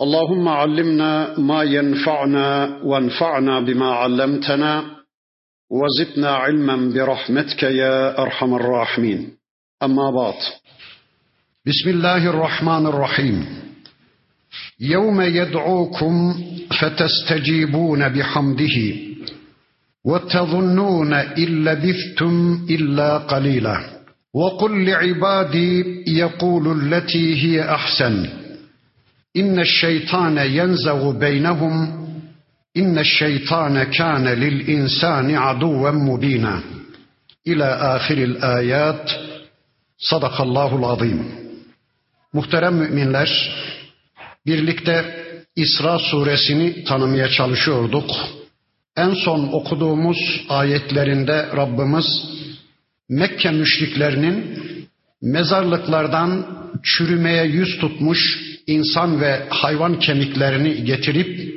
اللهم علمنا ما ينفعنا وانفعنا بما علمتنا وزدنا علما برحمتك يا أرحم الراحمين. أما بعد. بسم الله الرحمن الرحيم. يوم يدعوكم فتستجيبون بحمده وتظنون إن لبثتم إلا قليلا. وقل لعبادي يقول التي هي أحسن. İnne şeytane yenzavu beynehum inne şeytane kâne lil insani aduven mubina ila ahiril ayat sadakallahul azim Muhterem müminler birlikte İsra suresini tanımaya çalışıyorduk. En son okuduğumuz ayetlerinde Rabbimiz Mekke müşriklerinin mezarlıklardan çürümeye yüz tutmuş insan ve hayvan kemiklerini getirip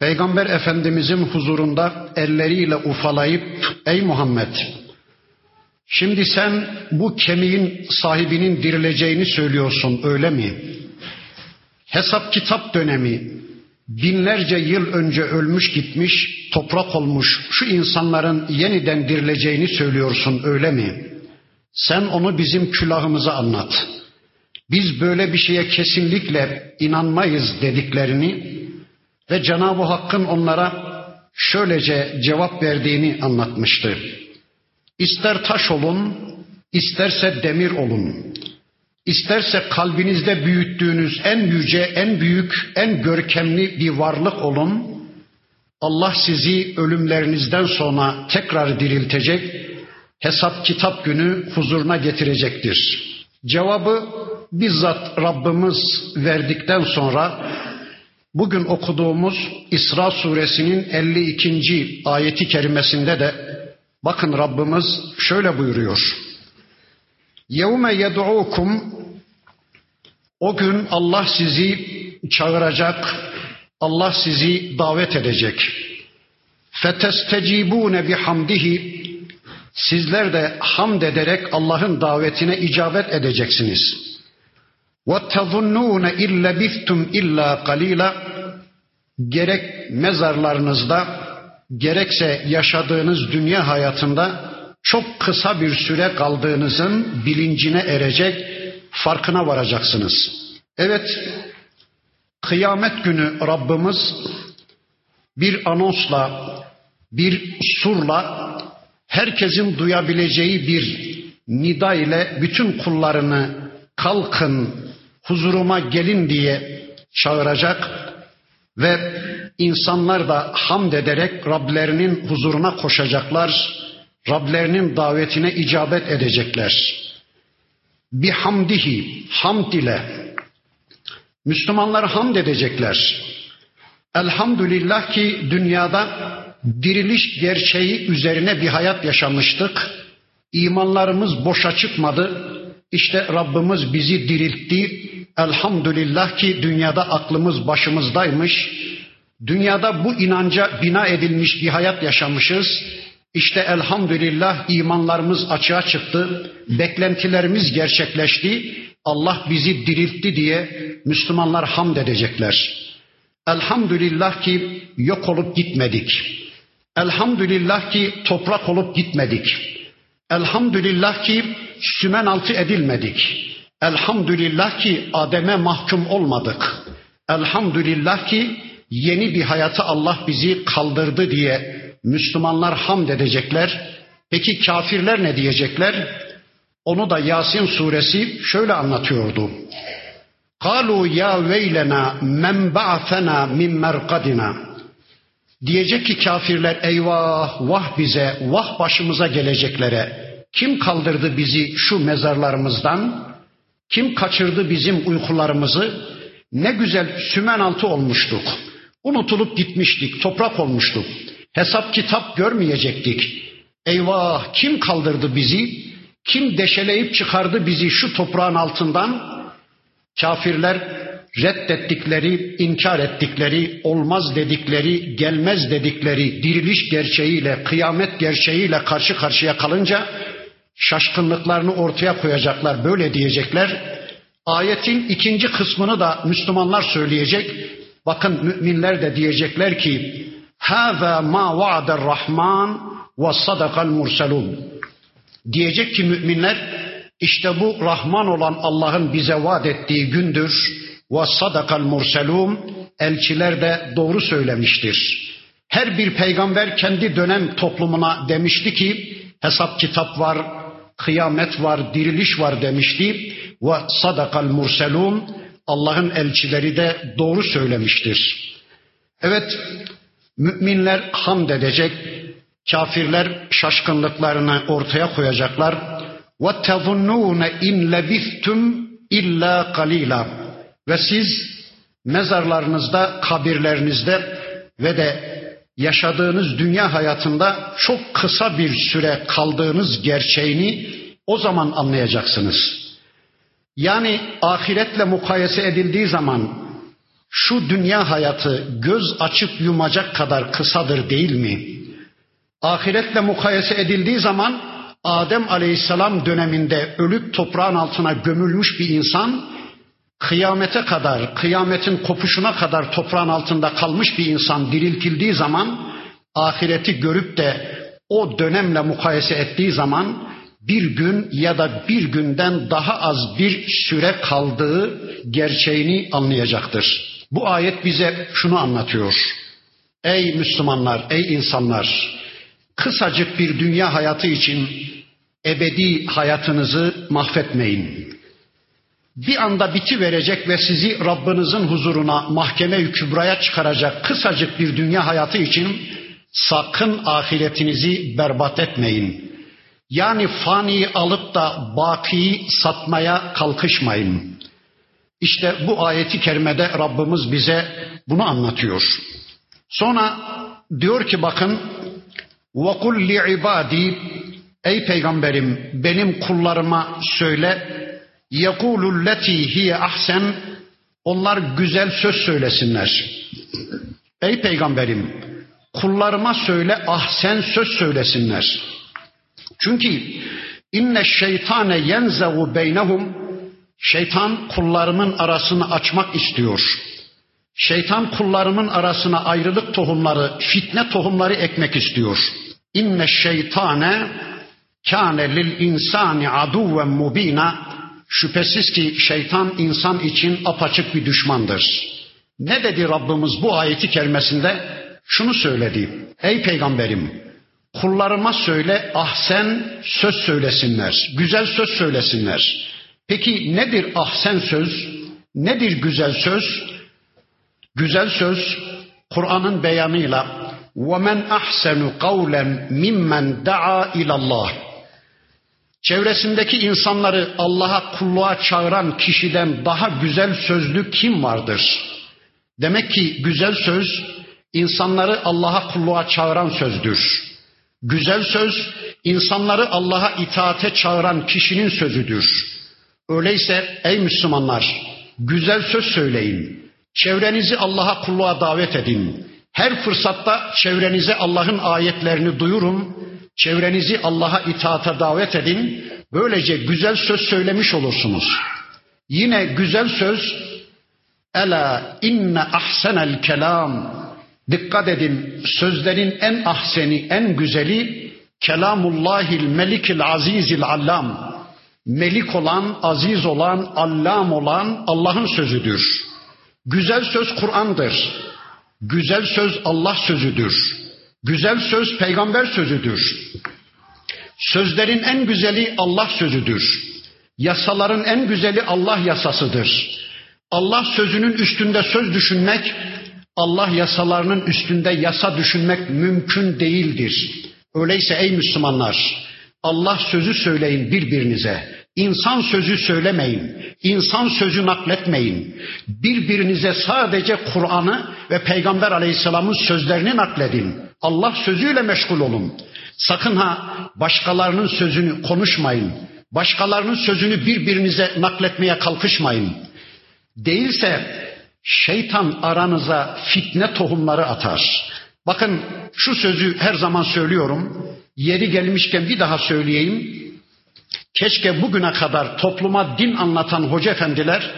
Peygamber Efendimizin huzurunda elleriyle ufalayıp ey Muhammed şimdi sen bu kemiğin sahibinin dirileceğini söylüyorsun öyle mi? Hesap kitap dönemi binlerce yıl önce ölmüş gitmiş toprak olmuş şu insanların yeniden dirileceğini söylüyorsun öyle mi? Sen onu bizim külahımıza anlat.'' Biz böyle bir şeye kesinlikle inanmayız dediklerini ve Cenab-ı Hakk'ın onlara şöylece cevap verdiğini anlatmıştı. İster taş olun, isterse demir olun. İsterse kalbinizde büyüttüğünüz en yüce, en büyük, en görkemli bir varlık olun. Allah sizi ölümlerinizden sonra tekrar diriltecek, hesap kitap günü huzuruna getirecektir. Cevabı bizzat Rabbimiz verdikten sonra bugün okuduğumuz İsra suresinin 52. ayeti kerimesinde de bakın Rabbimiz şöyle buyuruyor. Yevme yed'ukum o gün Allah sizi çağıracak, Allah sizi davet edecek. Fetestecibune bihamdihi sizler de hamd ederek Allah'ın davetine icabet edeceksiniz.'' وَتَظُنُّونَ اِلَّ بِثْتُمْ illa kalila gerek mezarlarınızda gerekse yaşadığınız dünya hayatında çok kısa bir süre kaldığınızın bilincine erecek, farkına varacaksınız. Evet, kıyamet günü Rabbimiz bir anonsla, bir surla, herkesin duyabileceği bir nida ile bütün kullarını kalkın, huzuruma gelin diye çağıracak ve insanlar da hamd ederek Rablerinin huzuruna koşacaklar. Rablerinin davetine icabet edecekler. Bihamdihi, hamd ile Müslümanlar hamd edecekler. Elhamdülillah ki dünyada diriliş gerçeği üzerine bir hayat yaşamıştık. İmanlarımız boşa çıkmadı. İşte Rabbimiz bizi diriltti. Elhamdülillah ki dünyada aklımız başımızdaymış. Dünyada bu inanca bina edilmiş bir hayat yaşamışız. İşte elhamdülillah imanlarımız açığa çıktı. Beklentilerimiz gerçekleşti. Allah bizi diriltti diye Müslümanlar hamd edecekler. Elhamdülillah ki yok olup gitmedik. Elhamdülillah ki toprak olup gitmedik. Elhamdülillah ki sümen altı edilmedik. Elhamdülillah ki Adem'e mahkum olmadık. Elhamdülillah ki yeni bir hayatı Allah bizi kaldırdı diye Müslümanlar hamd edecekler. Peki kafirler ne diyecekler? Onu da Yasin suresi şöyle anlatıyordu. Kalu ya veylena men ba'athena min merkadina. Diyecek ki kafirler eyvah vah bize vah başımıza geleceklere. Kim kaldırdı bizi şu mezarlarımızdan? Kim kaçırdı bizim uykularımızı? Ne güzel sümen altı olmuştuk. Unutulup gitmiştik, toprak olmuştuk. hesap kitap görmeyecektik. Eyvah kim kaldırdı bizi? Kim deşeleyip çıkardı bizi şu toprağın altından? Kafirler reddettikleri, inkar ettikleri, olmaz dedikleri, gelmez dedikleri diriliş gerçeğiyle, kıyamet gerçeğiyle karşı karşıya kalınca şaşkınlıklarını ortaya koyacaklar, böyle diyecekler. Ayetin ikinci kısmını da Müslümanlar söyleyecek. Bakın müminler de diyecekler ki: "Haza ma vaada Rahman ve sadakal murselun." Diyecek ki müminler, işte bu Rahman olan Allah'ın bize vaat ettiği gündür. Ve sadakal murselum elçiler de doğru söylemiştir. Her bir peygamber kendi dönem toplumuna demişti ki hesap kitap var, kıyamet var, diriliş var demişti. Ve sadakal murselun Allah'ın elçileri de doğru söylemiştir. Evet müminler hamd edecek, kafirler şaşkınlıklarını ortaya koyacaklar. Ve tezunnune in lebistum illa kalila. Ve siz mezarlarınızda, kabirlerinizde ve de yaşadığınız dünya hayatında çok kısa bir süre kaldığınız gerçeğini o zaman anlayacaksınız. Yani ahiretle mukayese edildiği zaman şu dünya hayatı göz açıp yumacak kadar kısadır değil mi? Ahiretle mukayese edildiği zaman Adem Aleyhisselam döneminde ölüp toprağın altına gömülmüş bir insan kıyamete kadar, kıyametin kopuşuna kadar toprağın altında kalmış bir insan diriltildiği zaman ahireti görüp de o dönemle mukayese ettiği zaman bir gün ya da bir günden daha az bir süre kaldığı gerçeğini anlayacaktır. Bu ayet bize şunu anlatıyor. Ey Müslümanlar, ey insanlar, kısacık bir dünya hayatı için ebedi hayatınızı mahvetmeyin bir anda biti verecek ve sizi Rabbinizin huzuruna mahkeme-i kübraya çıkaracak kısacık bir dünya hayatı için sakın ahiretinizi berbat etmeyin. Yani faniyi alıp da bakiyi satmaya kalkışmayın. İşte bu ayeti kerimede Rabbimiz bize bunu anlatıyor. Sonra diyor ki bakın وَقُلْ لِعِبَادِي Ey peygamberim benim kullarıma söyle يَقُولُ الَّتِي hiye ahsen Onlar güzel söz söylesinler. Ey peygamberim kullarıma söyle ahsen söz söylesinler. Çünkü inne şeytane yenzevu beynehum şeytan kullarımın arasını açmak istiyor. Şeytan kullarımın arasına ayrılık tohumları, fitne tohumları ekmek istiyor. İnne şeytane kâne lil insani aduven mubina Şüphesiz ki şeytan insan için apaçık bir düşmandır. Ne dedi Rabbimiz bu ayeti kerimesinde? Şunu söyledi. Ey peygamberim kullarıma söyle ahsen söz söylesinler. Güzel söz söylesinler. Peki nedir ahsen söz? Nedir güzel söz? Güzel söz Kur'an'ın beyanıyla وَمَنْ أَحْسَنُ قَوْلًا مِمَّنْ دَعَا إِلَى اللّٰهِ Çevresindeki insanları Allah'a kulluğa çağıran kişiden daha güzel sözlü kim vardır? Demek ki güzel söz insanları Allah'a kulluğa çağıran sözdür. Güzel söz insanları Allah'a itaate çağıran kişinin sözüdür. Öyleyse ey Müslümanlar güzel söz söyleyin. Çevrenizi Allah'a kulluğa davet edin. Her fırsatta çevrenize Allah'ın ayetlerini duyurun Çevrenizi Allah'a itaata davet edin. Böylece güzel söz söylemiş olursunuz. Yine güzel söz Ela inne ahsenel kelam. Dikkat edin sözlerin en ahseni, en güzeli kelamullahil melikil azizil allam. Melik olan, aziz olan, allam olan Allah'ın sözüdür. Güzel söz Kur'an'dır. Güzel söz Allah sözüdür. Güzel söz peygamber sözüdür. Sözlerin en güzeli Allah sözüdür. Yasaların en güzeli Allah yasasıdır. Allah sözünün üstünde söz düşünmek, Allah yasalarının üstünde yasa düşünmek mümkün değildir. Öyleyse ey Müslümanlar, Allah sözü söyleyin birbirinize. İnsan sözü söylemeyin. İnsan sözü nakletmeyin. Birbirinize sadece Kur'an'ı ve Peygamber Aleyhisselam'ın sözlerini nakledin. Allah sözüyle meşgul olun. Sakın ha başkalarının sözünü konuşmayın. Başkalarının sözünü birbirinize nakletmeye kalkışmayın. Değilse şeytan aranıza fitne tohumları atar. Bakın şu sözü her zaman söylüyorum. Yeri gelmişken bir daha söyleyeyim. Keşke bugüne kadar topluma din anlatan hoca efendiler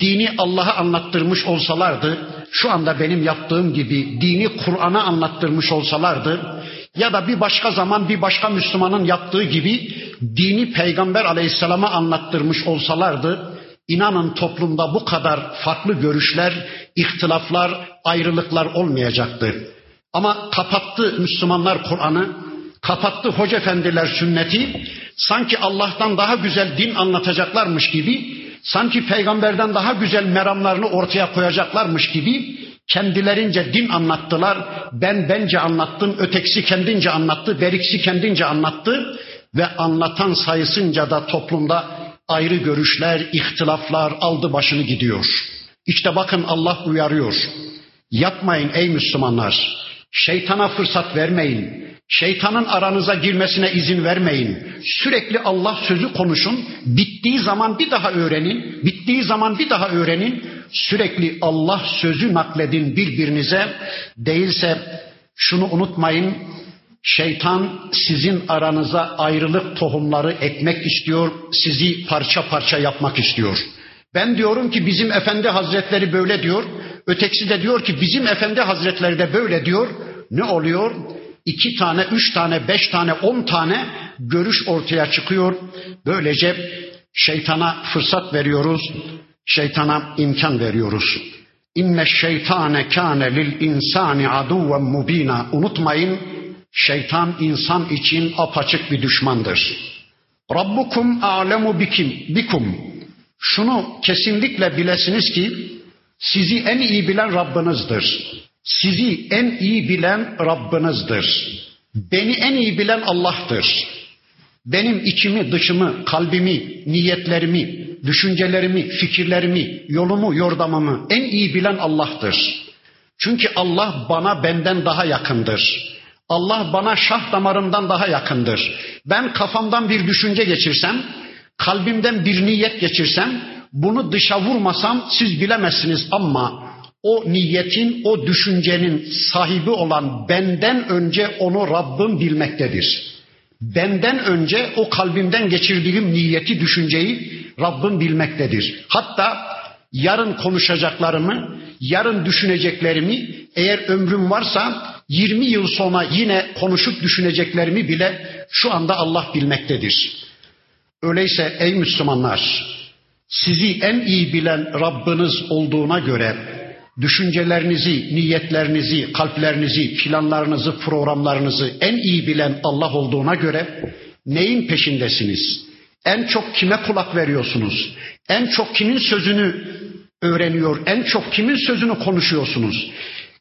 dini Allah'a anlattırmış olsalardı, şu anda benim yaptığım gibi dini Kur'an'a anlattırmış olsalardı ya da bir başka zaman bir başka Müslümanın yaptığı gibi dini Peygamber Aleyhisselam'a anlattırmış olsalardı, inanın toplumda bu kadar farklı görüşler, ihtilaflar, ayrılıklar olmayacaktı. Ama kapattı Müslümanlar Kur'an'ı, kapattı hoca efendiler sünneti, sanki Allah'tan daha güzel din anlatacaklarmış gibi, sanki peygamberden daha güzel meramlarını ortaya koyacaklarmış gibi kendilerince din anlattılar. Ben bence anlattım, ötekisi kendince anlattı, beriksi kendince anlattı ve anlatan sayısınca da toplumda ayrı görüşler, ihtilaflar aldı başını gidiyor. İşte bakın Allah uyarıyor. Yapmayın ey Müslümanlar. Şeytana fırsat vermeyin. Şeytanın aranıza girmesine izin vermeyin. Sürekli Allah sözü konuşun. Bittiği zaman bir daha öğrenin. Bittiği zaman bir daha öğrenin. Sürekli Allah sözü nakledin birbirinize. Değilse şunu unutmayın. Şeytan sizin aranıza ayrılık tohumları ekmek istiyor. Sizi parça parça yapmak istiyor. Ben diyorum ki bizim Efendi Hazretleri böyle diyor. Ötekisi de diyor ki bizim Efendi Hazretleri de böyle diyor. Ne oluyor? İki tane, üç tane, beş tane, on tane görüş ortaya çıkıyor. Böylece şeytana fırsat veriyoruz. Şeytana imkan veriyoruz. İnne şeytane kâne lil insani aduven mubina. Unutmayın şeytan insan için apaçık bir düşmandır. Rabbukum alemu bikim, bikum. Şunu kesinlikle bilesiniz ki sizi en iyi bilen Rabbinizdir. Sizi en iyi bilen Rabbinizdir. Beni en iyi bilen Allah'tır. Benim içimi, dışımı, kalbimi, niyetlerimi, düşüncelerimi, fikirlerimi, yolumu, yordamımı en iyi bilen Allah'tır. Çünkü Allah bana benden daha yakındır. Allah bana şah damarımdan daha yakındır. Ben kafamdan bir düşünce geçirsem, kalbimden bir niyet geçirsem, bunu dışa vurmasam siz bilemezsiniz ama o niyetin, o düşüncenin sahibi olan benden önce onu Rabbim bilmektedir. Benden önce o kalbimden geçirdiğim niyeti, düşünceyi Rabbim bilmektedir. Hatta yarın konuşacaklarımı, yarın düşüneceklerimi eğer ömrüm varsa 20 yıl sonra yine konuşup düşüneceklerimi bile şu anda Allah bilmektedir. Öyleyse ey Müslümanlar, sizi en iyi bilen Rabbiniz olduğuna göre düşüncelerinizi, niyetlerinizi, kalplerinizi, planlarınızı, programlarınızı en iyi bilen Allah olduğuna göre neyin peşindesiniz? En çok kime kulak veriyorsunuz? En çok kimin sözünü öğreniyor? En çok kimin sözünü konuşuyorsunuz?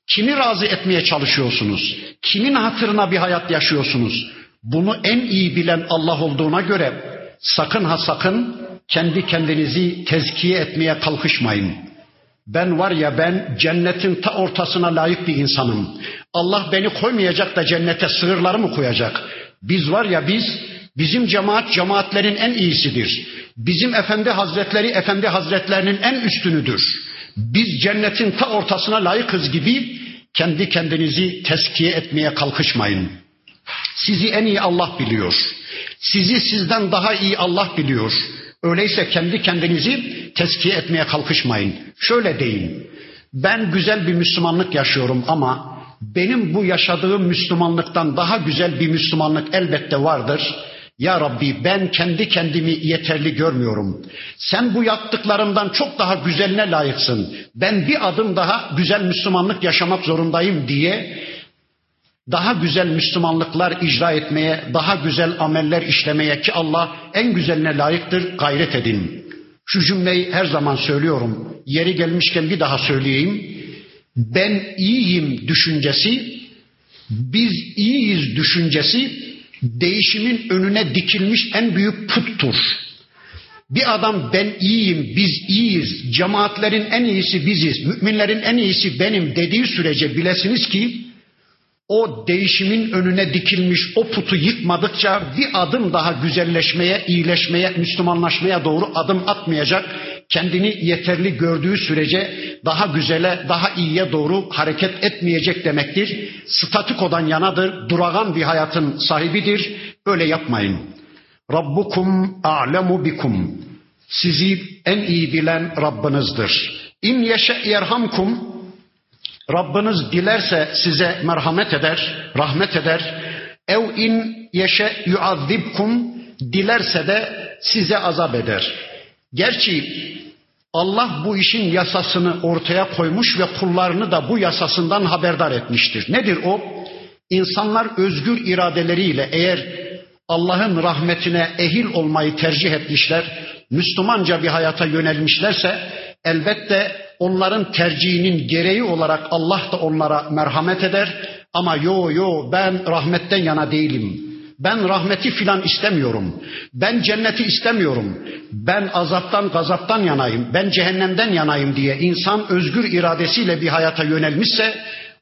Kimi razı etmeye çalışıyorsunuz? Kimin hatırına bir hayat yaşıyorsunuz? Bunu en iyi bilen Allah olduğuna göre sakın ha sakın kendi kendinizi tezkiye etmeye kalkışmayın. Ben var ya ben cennetin ta ortasına layık bir insanım. Allah beni koymayacak da cennete sığırları mı koyacak? Biz var ya biz bizim cemaat cemaatlerin en iyisidir. Bizim efendi hazretleri efendi hazretlerinin en üstünüdür. Biz cennetin ta ortasına layıkız gibi kendi kendinizi teskiye etmeye kalkışmayın. Sizi en iyi Allah biliyor. Sizi sizden daha iyi Allah biliyor. Öyleyse kendi kendinizi teskiye etmeye kalkışmayın. Şöyle deyin. Ben güzel bir Müslümanlık yaşıyorum ama benim bu yaşadığım Müslümanlıktan daha güzel bir Müslümanlık elbette vardır. Ya Rabbi ben kendi kendimi yeterli görmüyorum. Sen bu yaptıklarımdan çok daha güzeline layıksın. Ben bir adım daha güzel Müslümanlık yaşamak zorundayım diye daha güzel Müslümanlıklar icra etmeye, daha güzel ameller işlemeye ki Allah en güzeline layıktır gayret edin. Şu cümleyi her zaman söylüyorum. Yeri gelmişken bir daha söyleyeyim. Ben iyiyim düşüncesi, biz iyiyiz düşüncesi değişimin önüne dikilmiş en büyük puttur. Bir adam ben iyiyim, biz iyiyiz, cemaatlerin en iyisi biziz, müminlerin en iyisi benim dediği sürece bilesiniz ki o değişimin önüne dikilmiş o putu yıkmadıkça bir adım daha güzelleşmeye, iyileşmeye, Müslümanlaşmaya doğru adım atmayacak. Kendini yeterli gördüğü sürece daha güzele, daha iyiye doğru hareket etmeyecek demektir. Statikodan yanadır, durağan bir hayatın sahibidir. Öyle yapmayın. Rabbukum a'lemu bikum. Sizi en iyi bilen Rabbinizdir. İn yeşe yerhamkum. Rabbiniz dilerse size merhamet eder, rahmet eder. Ev in yeşe yuazibkum. Dilerse de size azap eder. Gerçi Allah bu işin yasasını ortaya koymuş ve kullarını da bu yasasından haberdar etmiştir. Nedir o? İnsanlar özgür iradeleriyle eğer Allah'ın rahmetine ehil olmayı tercih etmişler, Müslümanca bir hayata yönelmişlerse elbette onların tercihinin gereği olarak Allah da onlara merhamet eder. Ama yo yo ben rahmetten yana değilim. Ben rahmeti filan istemiyorum. Ben cenneti istemiyorum. Ben azaptan gazaptan yanayım. Ben cehennemden yanayım diye insan özgür iradesiyle bir hayata yönelmişse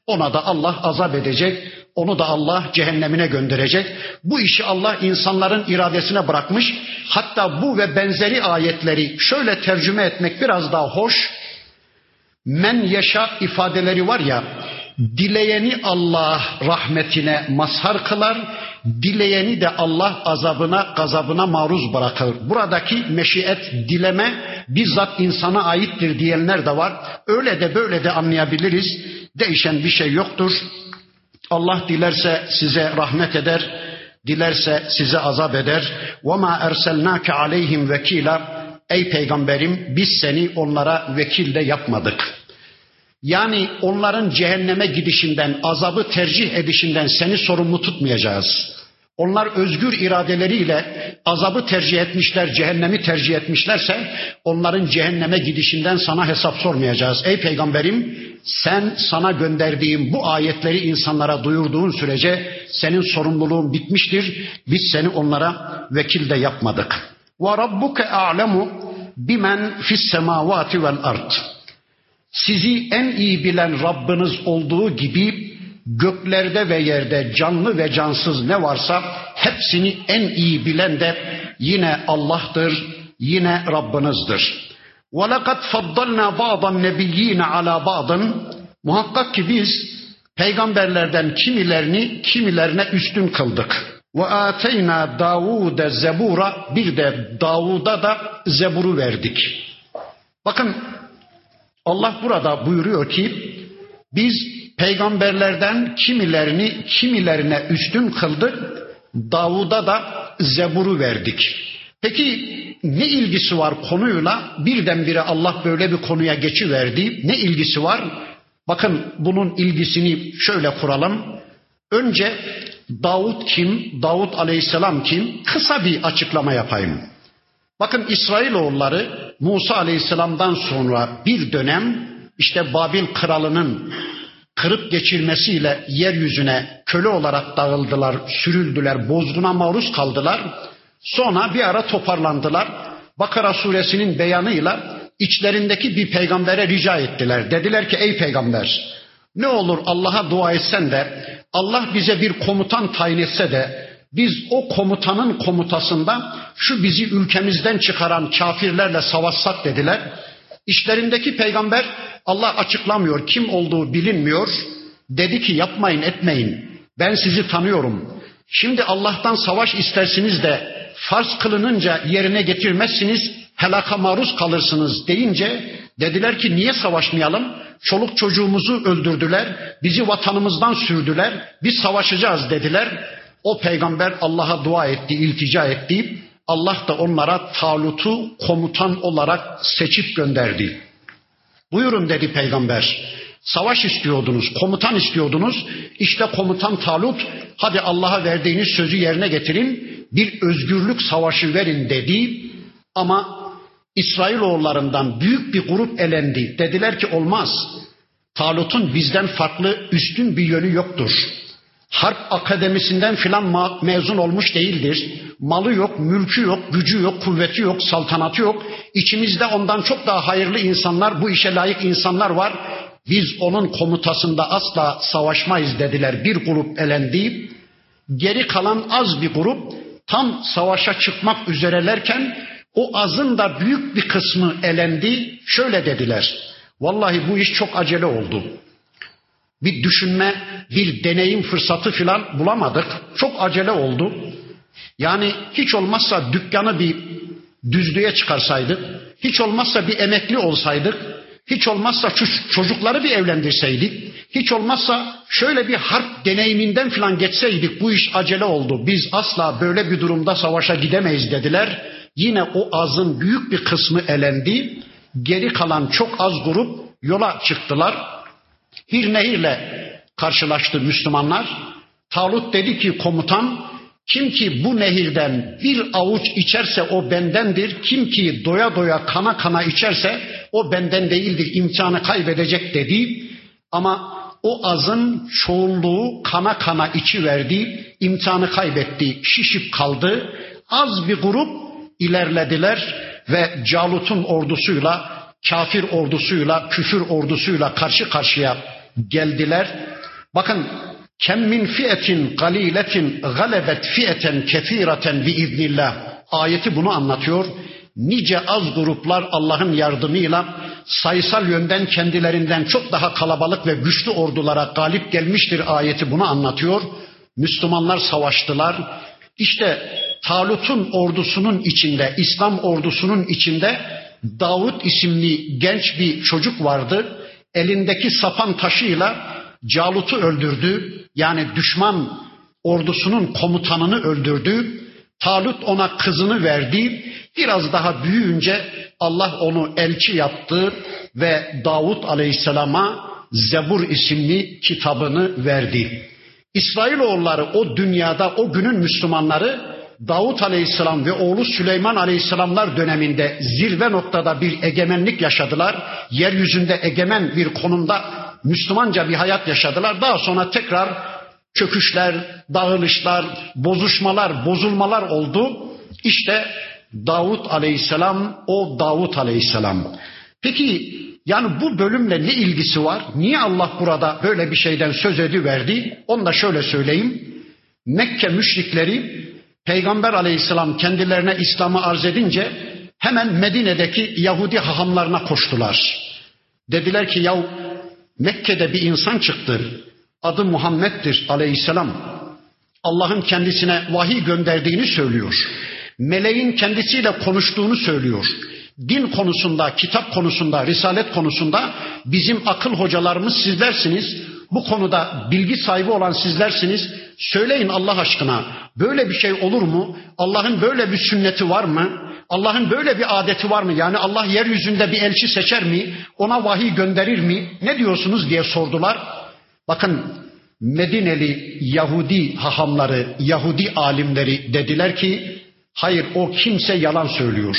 ona da Allah azap edecek. Onu da Allah cehennemine gönderecek. Bu işi Allah insanların iradesine bırakmış. Hatta bu ve benzeri ayetleri şöyle tercüme etmek biraz daha hoş Men yaşa ifadeleri var ya, dileyeni Allah rahmetine mazhar kılar, dileyeni de Allah azabına, gazabına maruz bırakır. Buradaki meşiyet, dileme bizzat insana aittir diyenler de var. Öyle de böyle de anlayabiliriz. Değişen bir şey yoktur. Allah dilerse size rahmet eder, dilerse size azap eder. وَمَا اَرْسَلْنَاكَ عَلَيْهِمْ vekila Ey peygamberim biz seni onlara vekil de yapmadık. Yani onların cehenneme gidişinden, azabı tercih edişinden seni sorumlu tutmayacağız. Onlar özgür iradeleriyle azabı tercih etmişler, cehennemi tercih etmişlerse onların cehenneme gidişinden sana hesap sormayacağız. Ey peygamberim sen sana gönderdiğim bu ayetleri insanlara duyurduğun sürece senin sorumluluğun bitmiştir. Biz seni onlara vekil de yapmadık. Ve rabbuke a'lemu bimen fis semavati vel ard. Sizi en iyi bilen Rabbiniz olduğu gibi göklerde ve yerde canlı ve cansız ne varsa hepsini en iyi bilen de yine Allah'tır, yine Rabbinizdir. وَلَقَدْ فَضَّلْنَا بَعْضَ النَّبِيِّينَ عَلَى بَعْضٍ Muhakkak ki biz peygamberlerden kimilerini kimilerine üstün kıldık. Ve ateyna Davude zebura bir de Davud'a da zeburu verdik. Bakın Allah burada buyuruyor ki biz peygamberlerden kimilerini kimilerine üstün kıldık. Davud'a da zeburu verdik. Peki ne ilgisi var konuyla? Birdenbire Allah böyle bir konuya geçiverdi. Ne ilgisi var? Bakın bunun ilgisini şöyle kuralım. Önce Davut kim? Davut aleyhisselam kim? Kısa bir açıklama yapayım. Bakın İsrailoğulları Musa aleyhisselamdan sonra bir dönem işte Babil kralının kırıp geçirmesiyle yeryüzüne köle olarak dağıldılar, sürüldüler, bozguna maruz kaldılar. Sonra bir ara toparlandılar. Bakara suresinin beyanıyla içlerindeki bir peygambere rica ettiler. Dediler ki ey peygamber ne olur Allah'a dua etsen de Allah bize bir komutan tayin etse de biz o komutanın komutasında şu bizi ülkemizden çıkaran kafirlerle savaşsak dediler. İşlerindeki peygamber Allah açıklamıyor, kim olduğu bilinmiyor. Dedi ki yapmayın etmeyin. Ben sizi tanıyorum. Şimdi Allah'tan savaş istersiniz de farz kılınınca yerine getirmezsiniz, helaka maruz kalırsınız deyince dediler ki niye savaşmayalım? Çoluk çocuğumuzu öldürdüler, bizi vatanımızdan sürdüler, biz savaşacağız dediler. O peygamber Allah'a dua etti, iltica etti. Allah da onlara Talut'u komutan olarak seçip gönderdi. Buyurun dedi peygamber. Savaş istiyordunuz, komutan istiyordunuz. İşte komutan Talut, hadi Allah'a verdiğiniz sözü yerine getirin, bir özgürlük savaşı verin dedi. Ama İsrailoğullarından büyük bir grup elendi. Dediler ki olmaz. Talut'un bizden farklı üstün bir yönü yoktur. Harp akademisinden filan mezun olmuş değildir. malı yok, mülkü yok, gücü yok, kuvveti yok, saltanatı yok. İçimizde ondan çok daha hayırlı insanlar, bu işe layık insanlar var. Biz onun komutasında asla savaşmayız dediler. Bir grup elendi. Geri kalan az bir grup tam savaşa çıkmak üzerelerken o azın da büyük bir kısmı elendi. Şöyle dediler. Vallahi bu iş çok acele oldu. Bir düşünme, bir deneyim fırsatı filan bulamadık. Çok acele oldu. Yani hiç olmazsa dükkanı bir düzlüğe çıkarsaydık, hiç olmazsa bir emekli olsaydık, hiç olmazsa şu çocukları bir evlendirseydik, hiç olmazsa şöyle bir harp deneyiminden filan geçseydik bu iş acele oldu. Biz asla böyle bir durumda savaşa gidemeyiz dediler. Yine o azın büyük bir kısmı elendi. Geri kalan çok az grup yola çıktılar. Bir nehirle karşılaştı Müslümanlar. Talut dedi ki komutan kim ki bu nehirden bir avuç içerse o bendendir. Kim ki doya doya kana kana içerse o benden değildir. imkanı kaybedecek dedi. Ama o azın çoğunluğu kana kana içi verdi. imkanı kaybetti. Şişip kaldı. Az bir grup ilerlediler ve Calut'un ordusuyla, kafir ordusuyla, küfür ordusuyla karşı karşıya geldiler. Bakın Kem min fiyetin galiletin galebet fiyeten kefireten bi iznillah. Ayeti bunu anlatıyor. Nice az gruplar Allah'ın yardımıyla sayısal yönden kendilerinden çok daha kalabalık ve güçlü ordulara galip gelmiştir ayeti bunu anlatıyor. Müslümanlar savaştılar. İşte Talut'un ordusunun içinde, İslam ordusunun içinde Davut isimli genç bir çocuk vardı. Elindeki sapan taşıyla Calut'u öldürdü. Yani düşman ordusunun komutanını öldürdü. Talut ona kızını verdi. Biraz daha büyüyünce Allah onu elçi yaptı ve Davut Aleyhisselam'a Zebur isimli kitabını verdi. İsrailoğulları o dünyada o günün Müslümanları Davut Aleyhisselam ve oğlu Süleyman Aleyhisselamlar döneminde zirve noktada bir egemenlik yaşadılar. Yeryüzünde egemen bir konumda Müslümanca bir hayat yaşadılar. Daha sonra tekrar çöküşler, dağılışlar, bozuşmalar, bozulmalar oldu. İşte Davut Aleyhisselam o Davut Aleyhisselam. Peki yani bu bölümle ne ilgisi var? Niye Allah burada böyle bir şeyden söz ediverdi? Onu da şöyle söyleyeyim. Mekke müşrikleri Peygamber aleyhisselam kendilerine İslam'ı arz edince hemen Medine'deki Yahudi hahamlarına koştular. Dediler ki yahu Mekke'de bir insan çıktı. Adı Muhammed'dir aleyhisselam. Allah'ın kendisine vahiy gönderdiğini söylüyor. Meleğin kendisiyle konuştuğunu söylüyor. Din konusunda, kitap konusunda, risalet konusunda bizim akıl hocalarımız sizlersiniz. Bu konuda bilgi sahibi olan sizlersiniz. Söyleyin Allah aşkına böyle bir şey olur mu? Allah'ın böyle bir sünneti var mı? Allah'ın böyle bir adeti var mı? Yani Allah yeryüzünde bir elçi seçer mi? Ona vahiy gönderir mi? Ne diyorsunuz diye sordular. Bakın Medineli Yahudi hahamları, Yahudi alimleri dediler ki hayır o kimse yalan söylüyor.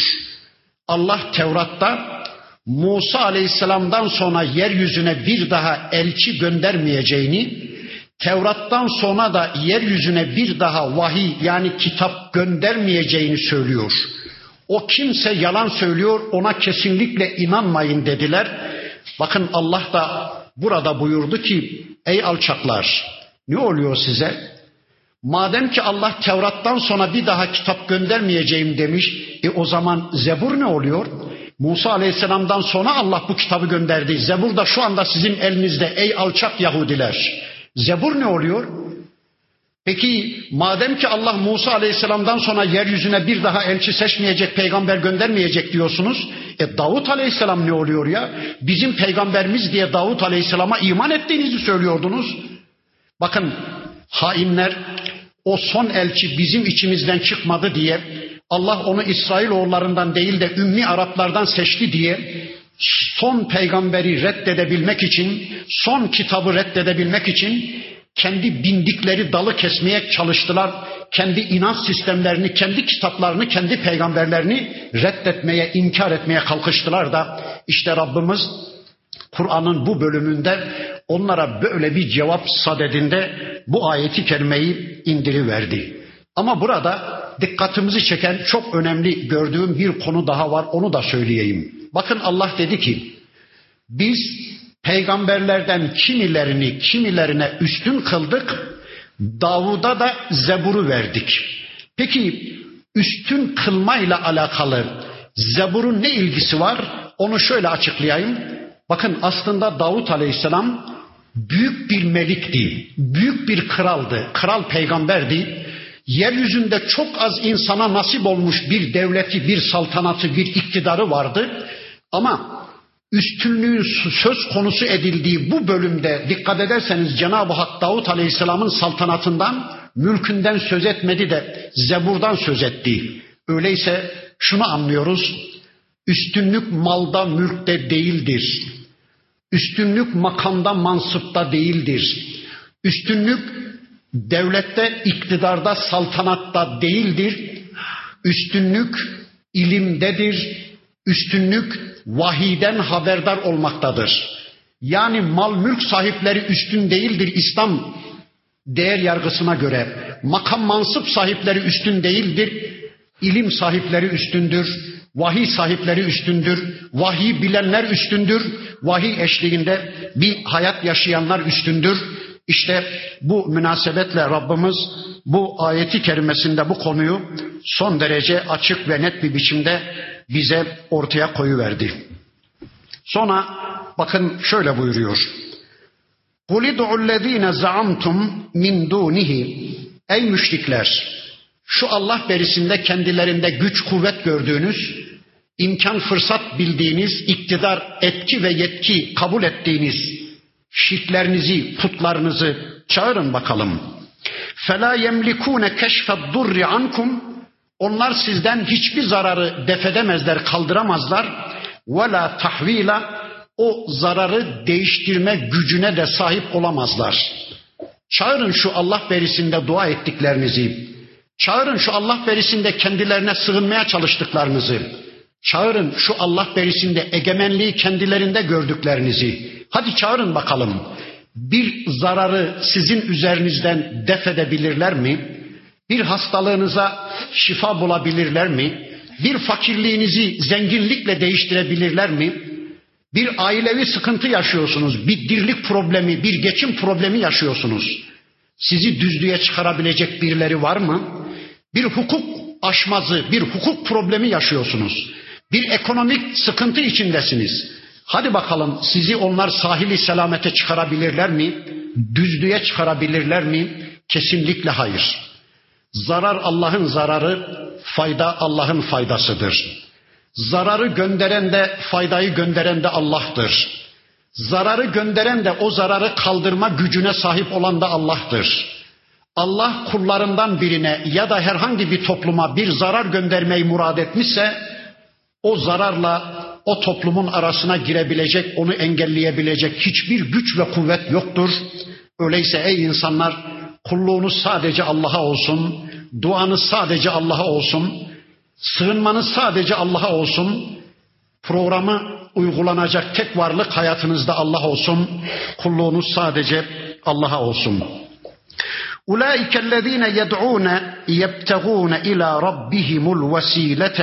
Allah Tevrat'ta Musa Aleyhisselam'dan sonra yeryüzüne bir daha elçi göndermeyeceğini, Tevrat'tan sonra da yeryüzüne bir daha vahiy yani kitap göndermeyeceğini söylüyor. O kimse yalan söylüyor ona kesinlikle inanmayın dediler. Bakın Allah da burada buyurdu ki ey alçaklar ne oluyor size? Madem ki Allah Tevrat'tan sonra bir daha kitap göndermeyeceğim demiş, e o zaman Zebur ne oluyor? Musa Aleyhisselam'dan sonra Allah bu kitabı gönderdi. Zebur da şu anda sizin elinizde ey alçak Yahudiler. Zebur ne oluyor? Peki madem ki Allah Musa Aleyhisselam'dan sonra yeryüzüne bir daha elçi seçmeyecek, peygamber göndermeyecek diyorsunuz. E Davut Aleyhisselam ne oluyor ya? Bizim peygamberimiz diye Davut Aleyhisselam'a iman ettiğinizi söylüyordunuz. Bakın hainler o son elçi bizim içimizden çıkmadı diye Allah onu İsrail oğullarından değil de Ümmi Araplardan seçti diye son peygamberi reddedebilmek için, son kitabı reddedebilmek için kendi bindikleri dalı kesmeye çalıştılar. Kendi inanç sistemlerini, kendi kitaplarını, kendi peygamberlerini reddetmeye, inkar etmeye kalkıştılar da işte Rabbimiz Kur'an'ın bu bölümünde onlara böyle bir cevap sadedinde bu ayeti kerimeyi indiriverdi. Ama burada dikkatimizi çeken çok önemli gördüğüm bir konu daha var onu da söyleyeyim. Bakın Allah dedi ki biz peygamberlerden kimilerini kimilerine üstün kıldık. Davud'a da Zebur'u verdik. Peki üstün kılmayla alakalı Zebur'un ne ilgisi var? Onu şöyle açıklayayım. Bakın aslında Davut Aleyhisselam büyük bir melikti, büyük bir kraldı, kral peygamberdi. Yeryüzünde çok az insana nasip olmuş bir devleti, bir saltanatı, bir iktidarı vardı. Ama üstünlüğün söz konusu edildiği bu bölümde dikkat ederseniz Cenab-ı Hak Davut Aleyhisselam'ın saltanatından, mülkünden söz etmedi de Zebur'dan söz etti. Öyleyse şunu anlıyoruz. Üstünlük malda, mülkte değildir. Üstünlük makamda, mansıpta değildir. Üstünlük devlette, iktidarda, saltanatta değildir. Üstünlük ilimdedir. Üstünlük vahiden haberdar olmaktadır. Yani mal mülk sahipleri üstün değildir İslam değer yargısına göre. Makam mansıp sahipleri üstün değildir. İlim sahipleri üstündür. Vahiy sahipleri üstündür. Vahiy bilenler üstündür. Vahiy eşliğinde bir hayat yaşayanlar üstündür. İşte bu münasebetle Rabbimiz bu ayeti kerimesinde bu konuyu son derece açık ve net bir biçimde bize ortaya koyuverdi. Sonra bakın şöyle buyuruyor. قُلِ دُعُ الَّذ۪ينَ زَعَمْتُمْ مِنْ دُونِهِ Ey müşrikler! Şu Allah berisinde kendilerinde güç kuvvet gördüğünüz, imkan fırsat bildiğiniz, iktidar, etki ve yetki kabul ettiğiniz şirklerinizi, putlarınızı çağırın bakalım. فَلَا يَمْلِكُونَ كَشْفَ الضُّرِّ عَنْكُمْ Onlar sizden hiçbir zararı defedemezler, kaldıramazlar. وَلَا تَحْو۪يلًا O zararı değiştirme gücüne de sahip olamazlar. Çağırın şu Allah berisinde dua ettiklerinizi. Çağırın şu Allah berisinde kendilerine sığınmaya çalıştıklarınızı. Çağırın şu Allah berisinde egemenliği kendilerinde gördüklerinizi. Hadi çağırın bakalım. Bir zararı sizin üzerinizden def edebilirler mi? Bir hastalığınıza şifa bulabilirler mi? Bir fakirliğinizi zenginlikle değiştirebilirler mi? Bir ailevi sıkıntı yaşıyorsunuz, bir dirlik problemi, bir geçim problemi yaşıyorsunuz. Sizi düzlüğe çıkarabilecek birileri var mı? Bir hukuk aşmazı, bir hukuk problemi yaşıyorsunuz. Bir ekonomik sıkıntı içindesiniz. Hadi bakalım sizi onlar sahili selamete çıkarabilirler mi? Düzlüğe çıkarabilirler mi? Kesinlikle hayır. Zarar Allah'ın zararı, fayda Allah'ın faydasıdır. Zararı gönderen de faydayı gönderen de Allah'tır. Zararı gönderen de o zararı kaldırma gücüne sahip olan da Allah'tır. Allah kullarından birine ya da herhangi bir topluma bir zarar göndermeyi murad etmişse o zararla o toplumun arasına girebilecek, onu engelleyebilecek hiçbir güç ve kuvvet yoktur. Öyleyse ey insanlar kulluğunuz sadece Allah'a olsun, duanız sadece Allah'a olsun, sığınmanız sadece Allah'a olsun, programı uygulanacak tek varlık hayatınızda Allah olsun, kulluğunuz sadece Allah'a olsun. أولئك الذين يدعون يبتغون إلى ربهم الوسيلة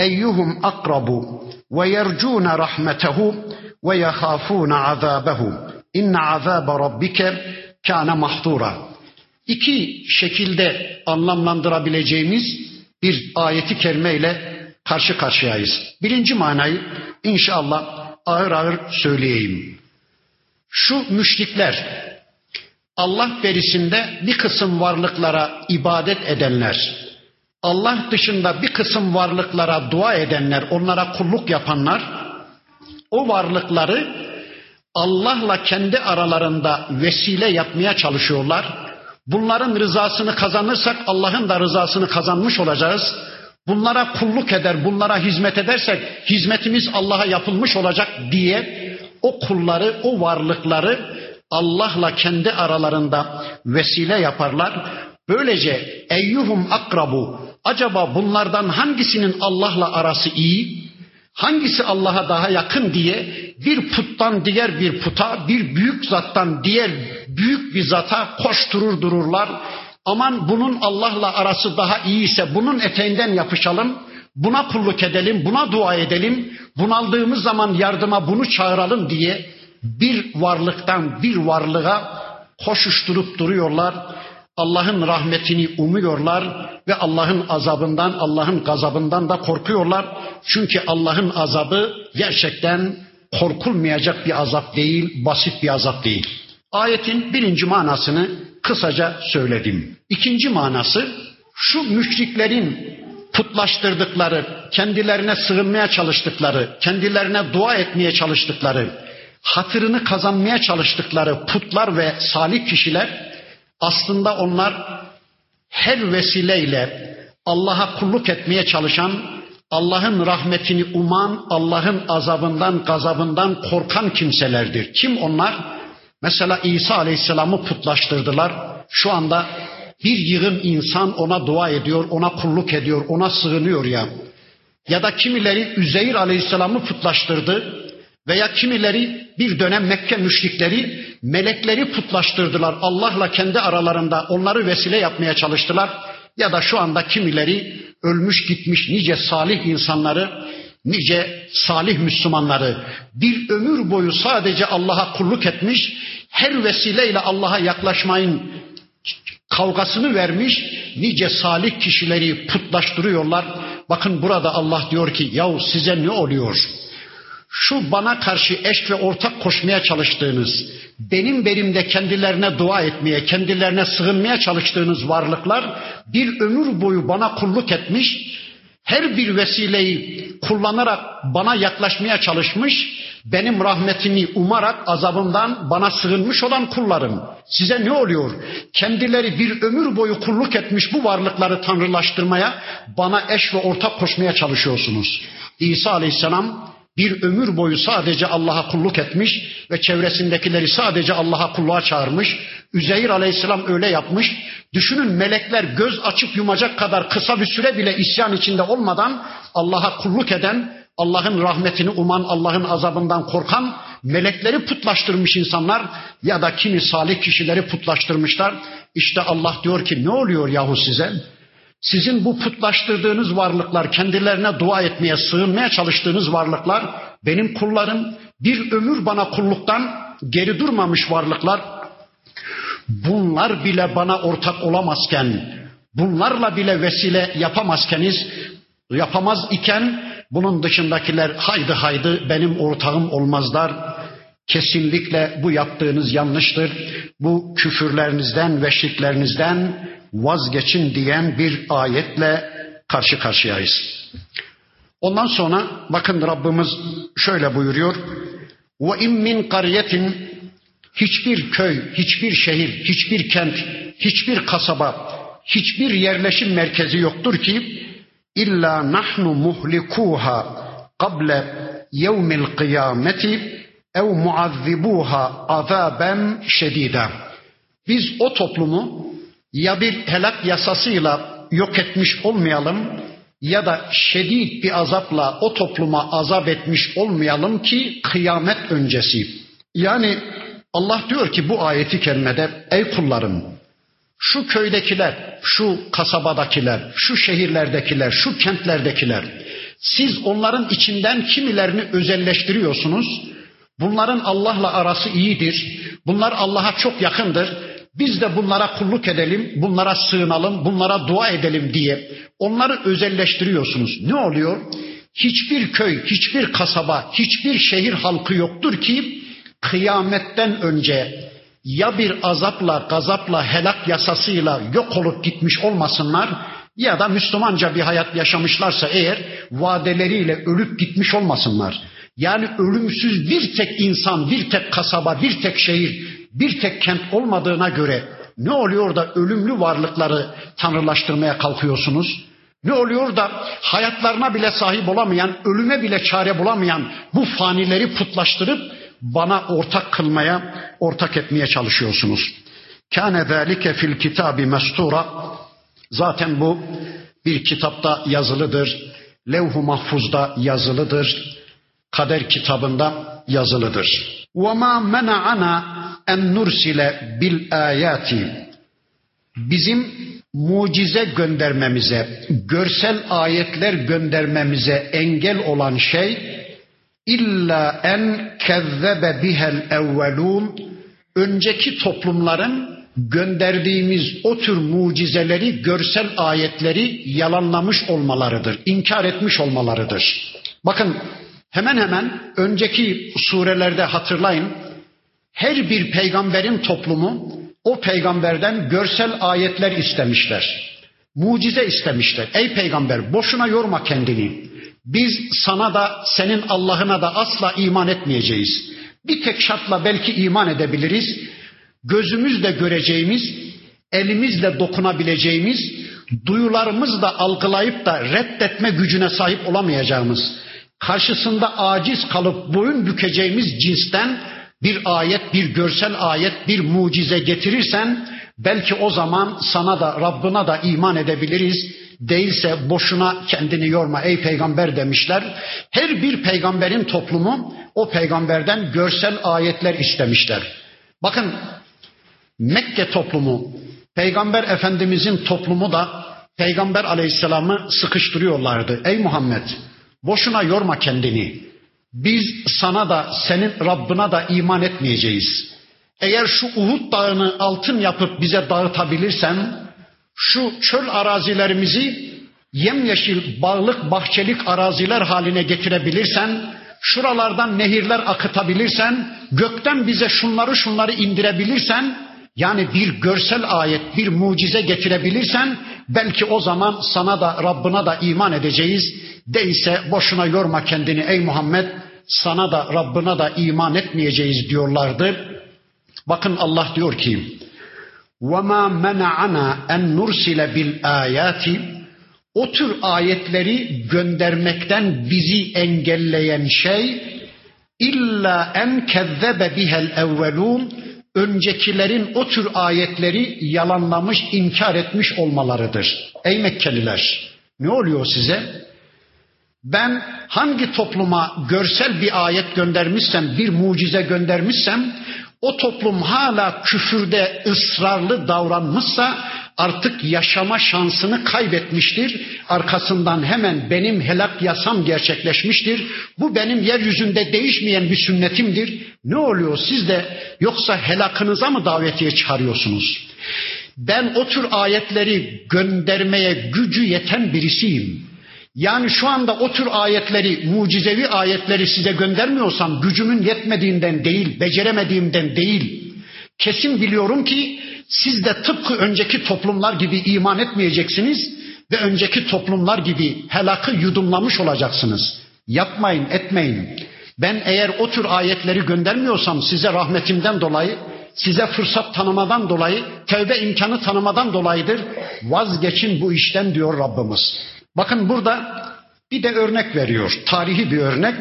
أيهم أقرب ويرجون رحمته ويخافون عذابه إن عذاب ربك كان محظورا İki şekilde anlamlandırabileceğimiz bir ayeti kerimeyle karşı karşıyayız. Birinci manayı inşallah ağır ağır söyleyeyim. Şu müşrikler Allah berisinde bir kısım varlıklara ibadet edenler, Allah dışında bir kısım varlıklara dua edenler, onlara kulluk yapanlar, o varlıkları Allah'la kendi aralarında vesile yapmaya çalışıyorlar. Bunların rızasını kazanırsak Allah'ın da rızasını kazanmış olacağız. Bunlara kulluk eder, bunlara hizmet edersek hizmetimiz Allah'a yapılmış olacak diye o kulları, o varlıkları Allah'la kendi aralarında vesile yaparlar. Böylece eyyuhum akrabu acaba bunlardan hangisinin Allah'la arası iyi? Hangisi Allah'a daha yakın diye bir puttan diğer bir puta, bir büyük zattan diğer büyük bir zata koşturur dururlar. Aman bunun Allah'la arası daha iyiyse bunun eteğinden yapışalım. Buna kulluk edelim, buna dua edelim. Bunaldığımız zaman yardıma bunu çağıralım diye bir varlıktan bir varlığa koşuşturup duruyorlar. Allah'ın rahmetini umuyorlar ve Allah'ın azabından, Allah'ın gazabından da korkuyorlar. Çünkü Allah'ın azabı gerçekten korkulmayacak bir azap değil, basit bir azap değil. Ayetin birinci manasını kısaca söyledim. İkinci manası şu müşriklerin putlaştırdıkları, kendilerine sığınmaya çalıştıkları, kendilerine dua etmeye çalıştıkları, hatırını kazanmaya çalıştıkları putlar ve salih kişiler aslında onlar her vesileyle Allah'a kulluk etmeye çalışan, Allah'ın rahmetini uman, Allah'ın azabından, gazabından korkan kimselerdir. Kim onlar? Mesela İsa Aleyhisselam'ı putlaştırdılar. Şu anda bir yığın insan ona dua ediyor, ona kulluk ediyor, ona sığınıyor ya. Ya da kimileri Üzeyir Aleyhisselam'ı putlaştırdı veya kimileri bir dönem Mekke müşrikleri melekleri putlaştırdılar. Allah'la kendi aralarında onları vesile yapmaya çalıştılar. Ya da şu anda kimileri ölmüş gitmiş nice salih insanları, nice salih Müslümanları bir ömür boyu sadece Allah'a kulluk etmiş, her vesileyle Allah'a yaklaşmayın kavgasını vermiş, nice salih kişileri putlaştırıyorlar. Bakın burada Allah diyor ki yahu size ne oluyor? Şu bana karşı eş ve ortak koşmaya çalıştığınız, benim berimde kendilerine dua etmeye, kendilerine sığınmaya çalıştığınız varlıklar bir ömür boyu bana kulluk etmiş, her bir vesileyi kullanarak bana yaklaşmaya çalışmış, benim rahmetimi umarak azabından bana sığınmış olan kullarım. Size ne oluyor? Kendileri bir ömür boyu kulluk etmiş bu varlıkları tanrılaştırmaya, bana eş ve ortak koşmaya çalışıyorsunuz. İsa Aleyhisselam bir ömür boyu sadece Allah'a kulluk etmiş ve çevresindekileri sadece Allah'a kulluğa çağırmış. Üzeyir aleyhisselam öyle yapmış. Düşünün melekler göz açıp yumacak kadar kısa bir süre bile isyan içinde olmadan Allah'a kulluk eden, Allah'ın rahmetini uman, Allah'ın azabından korkan melekleri putlaştırmış insanlar ya da kimi salih kişileri putlaştırmışlar. İşte Allah diyor ki ne oluyor yahu size? Sizin bu putlaştırdığınız varlıklar, kendilerine dua etmeye, sığınmaya çalıştığınız varlıklar benim kullarım. Bir ömür bana kulluktan geri durmamış varlıklar. Bunlar bile bana ortak olamazken, bunlarla bile vesile yapamazkeniz, yapamaz iken bunun dışındakiler haydi haydi benim ortağım olmazlar. Kesinlikle bu yaptığınız yanlıştır. Bu küfürlerinizden ve şirklerinizden vazgeçin diyen bir ayetle karşı karşıyayız. Ondan sonra bakın Rabbimiz şöyle buyuruyor. Ve in min qaryetin hiçbir köy, hiçbir şehir, hiçbir kent, hiçbir kasaba, hiçbir yerleşim merkezi yoktur ki illa nahnu muhlikuha qable yevmil kıyameti ev muazzibuha azaben şedida. Biz o toplumu ya bir helak yasasıyla yok etmiş olmayalım ya da şiddet bir azapla o topluma azap etmiş olmayalım ki kıyamet öncesi. Yani Allah diyor ki bu ayeti kerimede ey kullarım şu köydekiler, şu kasabadakiler, şu şehirlerdekiler, şu kentlerdekiler siz onların içinden kimilerini özelleştiriyorsunuz. Bunların Allah'la arası iyidir. Bunlar Allah'a çok yakındır. Biz de bunlara kulluk edelim, bunlara sığınalım, bunlara dua edelim diye onları özelleştiriyorsunuz. Ne oluyor? Hiçbir köy, hiçbir kasaba, hiçbir şehir halkı yoktur ki kıyametten önce ya bir azapla, gazapla, helak yasasıyla yok olup gitmiş olmasınlar ya da Müslümanca bir hayat yaşamışlarsa eğer vadeleriyle ölüp gitmiş olmasınlar. Yani ölümsüz bir tek insan, bir tek kasaba, bir tek şehir, bir tek kent olmadığına göre ne oluyor da ölümlü varlıkları tanrılaştırmaya kalkıyorsunuz? Ne oluyor da hayatlarına bile sahip olamayan, ölüme bile çare bulamayan bu fanileri putlaştırıp bana ortak kılmaya, ortak etmeye çalışıyorsunuz? Kâne zâlike fil kitabi mestura. Zaten bu bir kitapta yazılıdır. Levh-u mahfuzda yazılıdır. Kader kitabında yazılıdır. وَمَا مَنَعَنَا en nursile bil ayati bizim mucize göndermemize, görsel ayetler göndermemize engel olan şey illa en kezzebe bihel evvelun önceki toplumların gönderdiğimiz o tür mucizeleri, görsel ayetleri yalanlamış olmalarıdır, inkar etmiş olmalarıdır. Bakın hemen hemen önceki surelerde hatırlayın her bir peygamberin toplumu o peygamberden görsel ayetler istemişler. Mucize istemişler. Ey peygamber boşuna yorma kendini. Biz sana da senin Allah'ına da asla iman etmeyeceğiz. Bir tek şartla belki iman edebiliriz. Gözümüzle göreceğimiz, elimizle dokunabileceğimiz, duyularımızla algılayıp da reddetme gücüne sahip olamayacağımız, karşısında aciz kalıp boyun bükeceğimiz cinsten bir ayet, bir görsel ayet, bir mucize getirirsen belki o zaman sana da Rabbına da iman edebiliriz. Değilse boşuna kendini yorma ey peygamber demişler. Her bir peygamberin toplumu o peygamberden görsel ayetler istemişler. Bakın Mekke toplumu, peygamber efendimizin toplumu da peygamber aleyhisselamı sıkıştırıyorlardı. Ey Muhammed boşuna yorma kendini. Biz sana da senin Rabbına da iman etmeyeceğiz. Eğer şu Uhud dağını altın yapıp bize dağıtabilirsen, şu çöl arazilerimizi yemyeşil bağlık bahçelik araziler haline getirebilirsen, şuralardan nehirler akıtabilirsen, gökten bize şunları şunları indirebilirsen, yani bir görsel ayet, bir mucize getirebilirsen belki o zaman sana da Rabbına da iman edeceğiz. Değilse boşuna yorma kendini ey Muhammed sana da Rabbına da iman etmeyeceğiz diyorlardı. Bakın Allah diyor ki وَمَا مَنَعَنَا اَنْ نُرْسِلَ بِالْآيَاتِ O tür ayetleri göndermekten bizi engelleyen şey illa en kezzebe bihel evvelun öncekilerin o tür ayetleri yalanlamış, inkar etmiş olmalarıdır. Ey Mekkeliler, ne oluyor size? Ben hangi topluma görsel bir ayet göndermişsem, bir mucize göndermişsem, o toplum hala küfürde ısrarlı davranmışsa artık yaşama şansını kaybetmiştir. Arkasından hemen benim helak yasam gerçekleşmiştir. Bu benim yeryüzünde değişmeyen bir sünnetimdir. Ne oluyor siz de yoksa helakınıza mı davetiye çıkarıyorsunuz? Ben o tür ayetleri göndermeye gücü yeten birisiyim. Yani şu anda o tür ayetleri, mucizevi ayetleri size göndermiyorsam gücümün yetmediğinden değil, beceremediğimden değil. Kesin biliyorum ki siz de tıpkı önceki toplumlar gibi iman etmeyeceksiniz ve önceki toplumlar gibi helakı yudumlamış olacaksınız. Yapmayın, etmeyin. Ben eğer o tür ayetleri göndermiyorsam size rahmetimden dolayı, size fırsat tanımadan dolayı, tevbe imkanı tanımadan dolayıdır. Vazgeçin bu işten diyor Rabbimiz. Bakın burada bir de örnek veriyor. Tarihi bir örnek.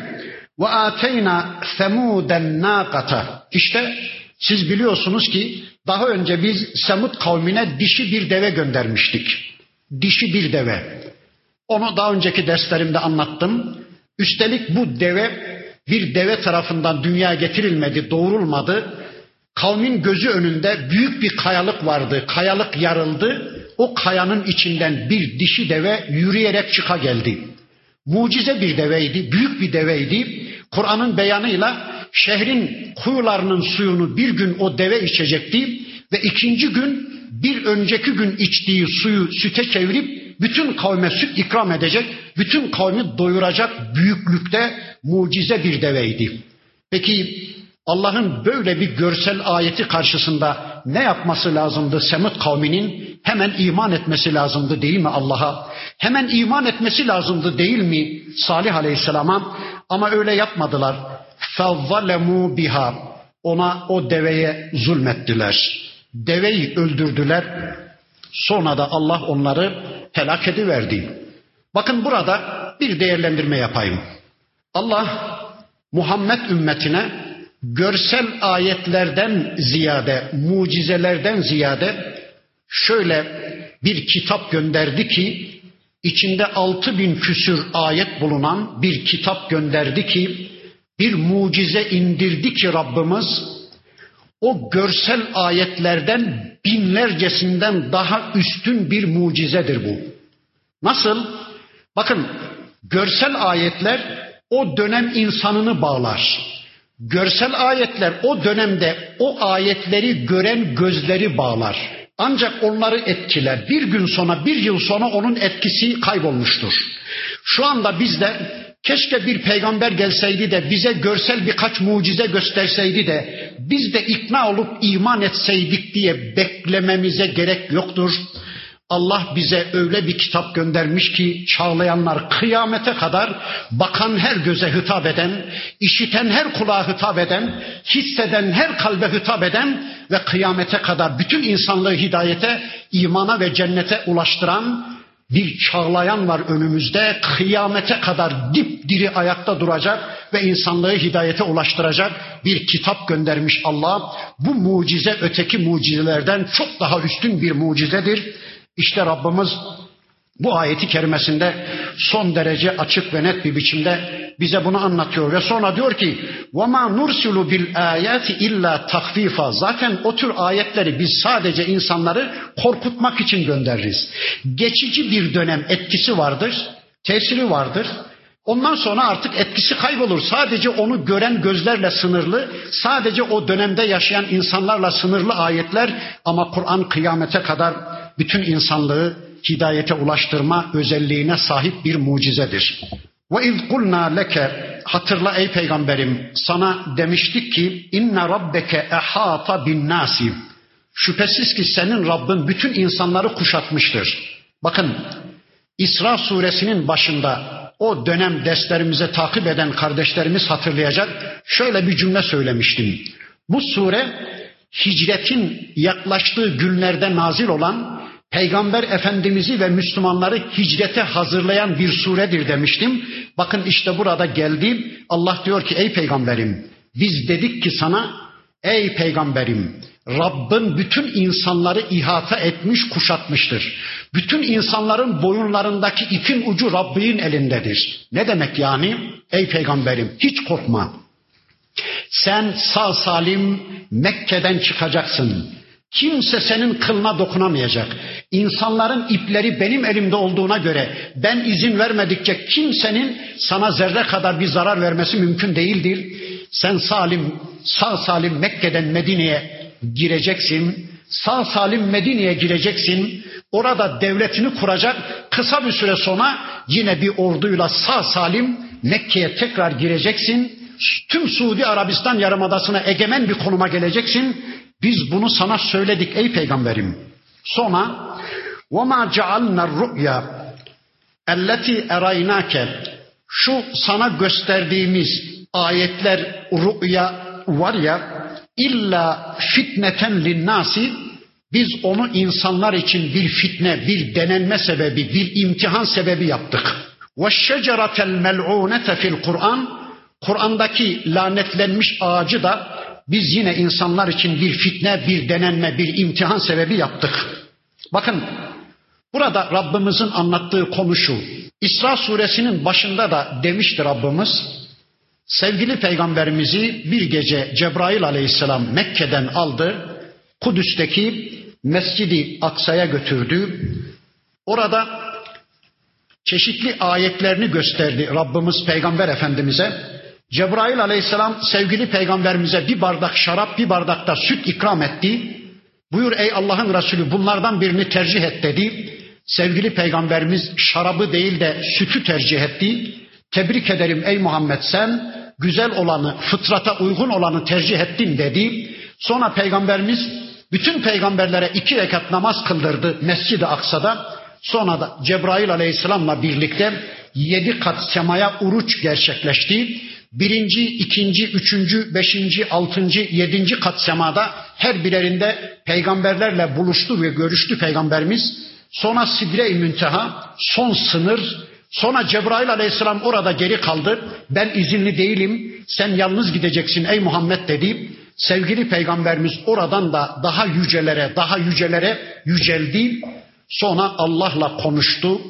Ve ateyna semuden naqata. İşte siz biliyorsunuz ki daha önce biz Semud kavmine dişi bir deve göndermiştik. Dişi bir deve. Onu daha önceki derslerimde anlattım. Üstelik bu deve bir deve tarafından dünyaya getirilmedi, doğurulmadı. Kavmin gözü önünde büyük bir kayalık vardı. Kayalık yarıldı. O kayanın içinden bir dişi deve yürüyerek çıka geldi. Mucize bir deveydi, büyük bir deveydi. Kur'an'ın beyanıyla şehrin kuyularının suyunu bir gün o deve içecekti ve ikinci gün bir önceki gün içtiği suyu süte çevirip bütün kavme süt ikram edecek, bütün kavmi doyuracak büyüklükte mucize bir deveydi. Peki Allah'ın böyle bir görsel ayeti karşısında ne yapması lazımdı Semut kavminin? Hemen iman etmesi lazımdı değil mi Allah'a? Hemen iman etmesi lazımdı değil mi Salih Aleyhisselam'a? Ama öyle yapmadılar. فَظَّلَمُوا biha Ona o deveye zulmettiler. Deveyi öldürdüler. Sonra da Allah onları helak ediverdi. Bakın burada bir değerlendirme yapayım. Allah Muhammed ümmetine görsel ayetlerden ziyade, mucizelerden ziyade şöyle bir kitap gönderdi ki içinde altı bin küsür ayet bulunan bir kitap gönderdi ki bir mucize indirdi ki Rabbimiz o görsel ayetlerden binlercesinden daha üstün bir mucizedir bu. Nasıl? Bakın görsel ayetler o dönem insanını bağlar. Görsel ayetler o dönemde o ayetleri gören gözleri bağlar. Ancak onları etkiler. Bir gün sonra, bir yıl sonra onun etkisi kaybolmuştur. Şu anda bizde keşke bir peygamber gelseydi de bize görsel birkaç mucize gösterseydi de biz de ikna olup iman etseydik diye beklememize gerek yoktur. Allah bize öyle bir kitap göndermiş ki çağlayanlar kıyamete kadar bakan her göze hitap eden, işiten her kulağa hitap eden, hisseden her kalbe hitap eden ve kıyamete kadar bütün insanlığı hidayete, imana ve cennete ulaştıran bir çağlayan var önümüzde. Kıyamete kadar dipdiri ayakta duracak ve insanlığı hidayete ulaştıracak bir kitap göndermiş Allah. Bu mucize öteki mucizelerden çok daha üstün bir mucizedir. İşte Rabbimiz bu ayeti kerimesinde son derece açık ve net bir biçimde bize bunu anlatıyor ve sonra diyor ki: "Vema nursulu bil ayati illa takfifa." Zaten o tür ayetleri biz sadece insanları korkutmak için göndeririz. Geçici bir dönem etkisi vardır, tesiri vardır. Ondan sonra artık etkisi kaybolur. Sadece onu gören gözlerle sınırlı, sadece o dönemde yaşayan insanlarla sınırlı ayetler ama Kur'an kıyamete kadar bütün insanlığı hidayete ulaştırma özelliğine sahip bir mucizedir. Ve iz kulna leke hatırla ey peygamberim sana demiştik ki inne rabbeke ehata bin nasi. Şüphesiz ki senin Rabbin bütün insanları kuşatmıştır. Bakın İsra suresinin başında o dönem derslerimize takip eden kardeşlerimiz hatırlayacak. Şöyle bir cümle söylemiştim. Bu sure hicretin yaklaştığı günlerde nazil olan Peygamber Efendimiz'i ve Müslümanları hicrete hazırlayan bir suredir demiştim. Bakın işte burada geldi. Allah diyor ki ey peygamberim biz dedik ki sana ey peygamberim Rabbin bütün insanları ihata etmiş, kuşatmıştır. Bütün insanların boyunlarındaki ipin ucu Rabbin elindedir. Ne demek yani? Ey peygamberim hiç korkma. Sen sağ salim Mekke'den çıkacaksın. Kimse senin kılına dokunamayacak. İnsanların ipleri benim elimde olduğuna göre ben izin vermedikçe kimsenin sana zerre kadar bir zarar vermesi mümkün değildir. Sen salim, sağ salim Mekke'den Medine'ye gireceksin. Sağ salim Medine'ye gireceksin. Orada devletini kuracak. Kısa bir süre sonra yine bir orduyla sağ salim Mekke'ye tekrar gireceksin. Tüm Suudi Arabistan yarımadasına egemen bir konuma geleceksin. Biz bunu sana söyledik ey peygamberim. Sonra وَمَا جَعَلْنَا الرُّؤْيَا اَلَّتِي اَرَيْنَاكَ Şu sana gösterdiğimiz ayetler, rü'ya var ya illa fitneten linnasi biz onu insanlar için bir fitne, bir denenme sebebi, bir imtihan sebebi yaptık. Ve şeceratel mel'unete fil Kur'an Kur'an'daki lanetlenmiş ağacı da biz yine insanlar için bir fitne, bir denenme, bir imtihan sebebi yaptık. Bakın burada Rabbimizin anlattığı konu şu. İsra suresinin başında da demişti Rabbimiz sevgili peygamberimizi bir gece Cebrail aleyhisselam Mekke'den aldı. Kudüs'teki Mescidi Aksa'ya götürdü. Orada çeşitli ayetlerini gösterdi Rabbimiz Peygamber Efendimiz'e. Cebrail aleyhisselam sevgili peygamberimize bir bardak şarap bir bardak da süt ikram etti. Buyur ey Allah'ın Resulü bunlardan birini tercih et dedi. Sevgili peygamberimiz şarabı değil de sütü tercih etti. Tebrik ederim ey Muhammed sen güzel olanı, fıtrata uygun olanı tercih ettin dedi. Sonra peygamberimiz bütün peygamberlere iki rekat namaz kıldırdı Mescid-i Aksa'da. Sonra da Cebrail aleyhisselamla birlikte yedi kat semaya uruç gerçekleşti. Birinci, ikinci, üçüncü, beşinci, altıncı, yedinci kat semada her birerinde peygamberlerle buluştu ve görüştü peygamberimiz. Sonra Sidre-i Münteha son sınır. Sonra Cebrail aleyhisselam orada geri kaldı. Ben izinli değilim. Sen yalnız gideceksin ey Muhammed dedi. Sevgili peygamberimiz oradan da daha yücelere, daha yücelere yüceldi. Sonra Allah'la konuştu.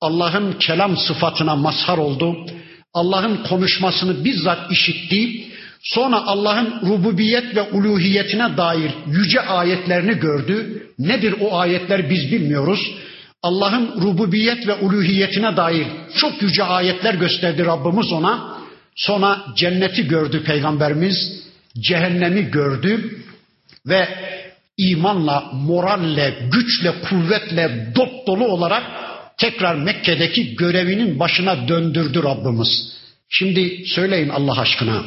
Allah'ın kelam sıfatına mazhar oldu. Allah'ın konuşmasını bizzat işitti. Sonra Allah'ın rububiyet ve uluhiyetine dair yüce ayetlerini gördü. Nedir o ayetler biz bilmiyoruz. Allah'ın rububiyet ve uluhiyetine dair çok yüce ayetler gösterdi Rabbimiz ona. Sonra cenneti gördü peygamberimiz, cehennemi gördü ve imanla, moralle, güçle, kuvvetle dop dolu olarak tekrar Mekke'deki görevinin başına döndürdü Rabbimiz. Şimdi söyleyin Allah aşkına.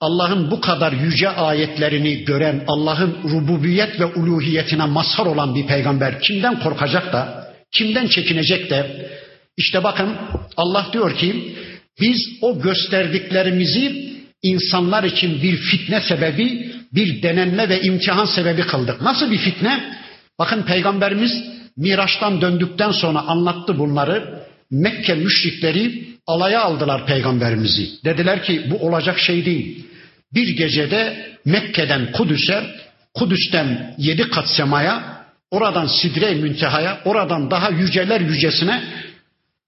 Allah'ın bu kadar yüce ayetlerini gören, Allah'ın rububiyet ve uluhiyetine mazhar olan bir peygamber kimden korkacak da, kimden çekinecek de, işte bakın Allah diyor ki, biz o gösterdiklerimizi insanlar için bir fitne sebebi, bir denenme ve imtihan sebebi kıldık. Nasıl bir fitne? Bakın peygamberimiz Miraç'tan döndükten sonra anlattı bunları. Mekke müşrikleri alaya aldılar peygamberimizi. Dediler ki bu olacak şey değil. Bir gecede Mekke'den Kudüs'e, Kudüs'ten yedi kat semaya, oradan Sidre-i Münteha'ya, oradan daha yüceler yücesine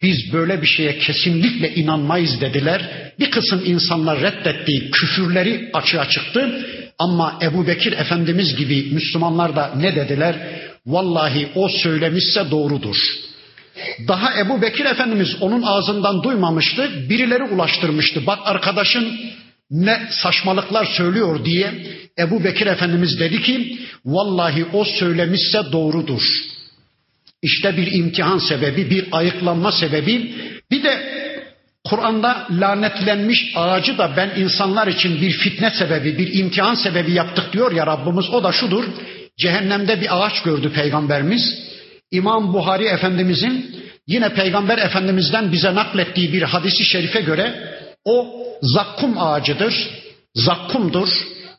biz böyle bir şeye kesinlikle inanmayız dediler. Bir kısım insanlar reddetti, küfürleri açığa çıktı. Ama Ebu Bekir Efendimiz gibi Müslümanlar da ne dediler? Vallahi o söylemişse doğrudur. Daha Ebu Bekir Efendimiz onun ağzından duymamıştı. Birileri ulaştırmıştı. Bak arkadaşın ne saçmalıklar söylüyor diye Ebu Bekir Efendimiz dedi ki vallahi o söylemişse doğrudur. İşte bir imtihan sebebi, bir ayıklanma sebebi. Bir de Kur'an'da lanetlenmiş ağacı da ben insanlar için bir fitne sebebi, bir imtihan sebebi yaptık diyor ya Rabbimiz. O da şudur. Cehennemde bir ağaç gördü peygamberimiz. İmam Buhari Efendimizin yine peygamber efendimizden bize naklettiği bir hadisi şerife göre o zakkum ağacıdır. Zakkumdur.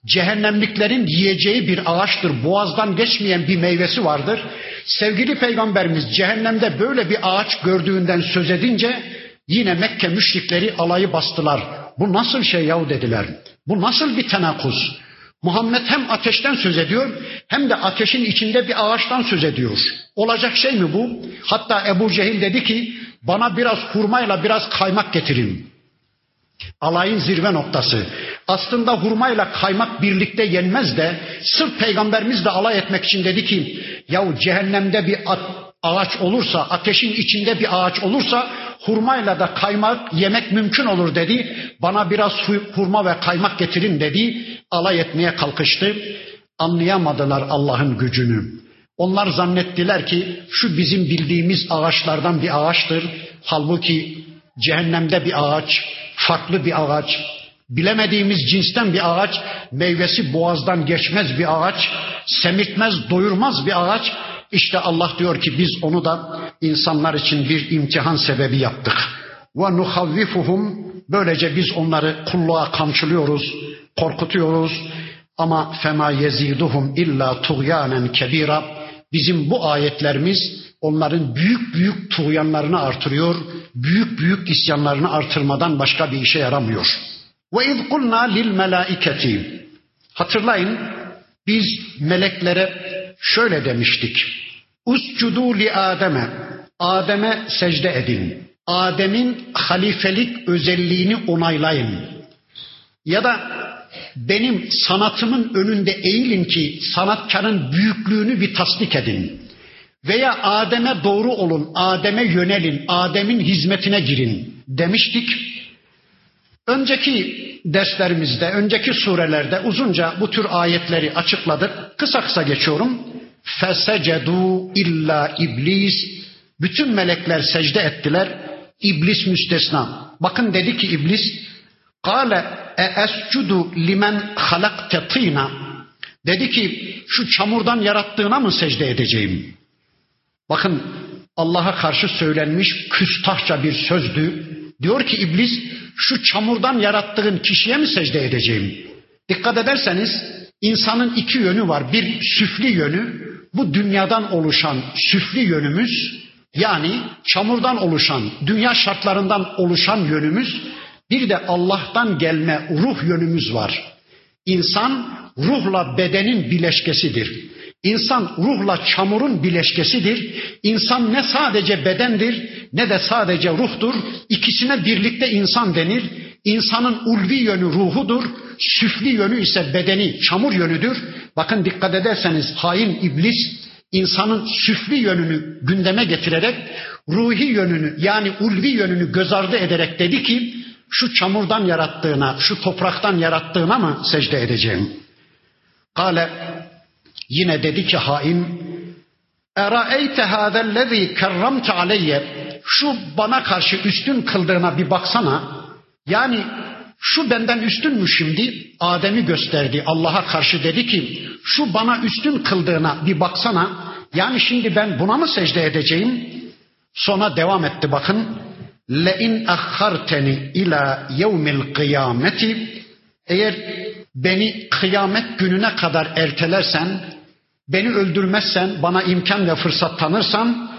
Cehennemliklerin yiyeceği bir ağaçtır. Boğazdan geçmeyen bir meyvesi vardır. Sevgili peygamberimiz cehennemde böyle bir ağaç gördüğünden söz edince yine Mekke müşrikleri alayı bastılar. Bu nasıl şey yahu dediler. Bu nasıl bir tenakuz? Muhammed hem ateşten söz ediyor hem de ateşin içinde bir ağaçtan söz ediyor. Olacak şey mi bu? Hatta Ebu Cehil dedi ki bana biraz hurmayla biraz kaymak getirin. Alayın zirve noktası. Aslında hurmayla kaymak birlikte yenmez de sırf peygamberimizle alay etmek için dedi ki yahu cehennemde bir ağaç olursa, ateşin içinde bir ağaç olursa hurmayla da kaymak yemek mümkün olur dedi. Bana biraz hurma ve kaymak getirin dedi. Alay etmeye kalkıştı. Anlayamadılar Allah'ın gücünü. Onlar zannettiler ki şu bizim bildiğimiz ağaçlardan bir ağaçtır. Halbuki cehennemde bir ağaç, farklı bir ağaç, bilemediğimiz cinsten bir ağaç, meyvesi boğazdan geçmez bir ağaç, semirtmez, doyurmaz bir ağaç. İşte Allah diyor ki biz onu da insanlar için bir imtihan sebebi yaptık. Ve nuhavvifuhum böylece biz onları kulluğa kamçılıyoruz, korkutuyoruz. Ama fema yeziduhum illa tuğyanen kebira. Bizim bu ayetlerimiz onların büyük büyük tuğyanlarını artırıyor, büyük büyük isyanlarını artırmadan başka bir işe yaramıyor. Ve iz kulna lil melaiketi. Hatırlayın biz meleklere şöyle demiştik. Uscudu li Adem'e. Adem'e secde edin. Adem'in halifelik özelliğini onaylayın. Ya da benim sanatımın önünde eğilin ki sanatkarın büyüklüğünü bir tasdik edin. Veya Adem'e doğru olun, Adem'e yönelin, Adem'in hizmetine girin demiştik. Önceki derslerimizde, önceki surelerde uzunca bu tür ayetleri açıkladık. Kısa kısa geçiyorum. Fesecedu illa iblis. Bütün melekler secde ettiler. İblis müstesna. Bakın dedi ki iblis, Kale e escudu limen halakte tina. Dedi ki şu çamurdan yarattığına mı secde edeceğim? Bakın Allah'a karşı söylenmiş küstahça bir sözdü. Diyor ki iblis şu çamurdan yarattığın kişiye mi secde edeceğim? Dikkat ederseniz insanın iki yönü var. Bir süfli yönü, bu dünyadan oluşan süfli yönümüz, yani çamurdan oluşan, dünya şartlarından oluşan yönümüz, bir de Allah'tan gelme ruh yönümüz var. İnsan ruhla bedenin bileşkesidir. İnsan ruhla çamurun bileşkesidir. İnsan ne sadece bedendir ne de sadece ruhtur. İkisine birlikte insan denir. İnsanın ulvi yönü ruhudur, süfli yönü ise bedeni, çamur yönüdür. Bakın dikkat ederseniz hain iblis insanın süfli yönünü gündeme getirerek ruhi yönünü yani ulvi yönünü göz ardı ederek dedi ki şu çamurdan yarattığına, şu topraktan yarattığına mı secde edeceğim? Kale yine dedi ki hain Eraeyte hâzellezî kerramte aleyye şu bana karşı üstün kıldığına bir baksana. Yani şu benden üstün mü şimdi? Adem'i gösterdi. Allah'a karşı dedi ki şu bana üstün kıldığına bir baksana. Yani şimdi ben buna mı secde edeceğim? Sonra devam etti bakın. İn ahharteni ila yevmil kıyameti eğer beni kıyamet gününe kadar ertelersen, beni öldürmezsen, bana imkan ve fırsat tanırsan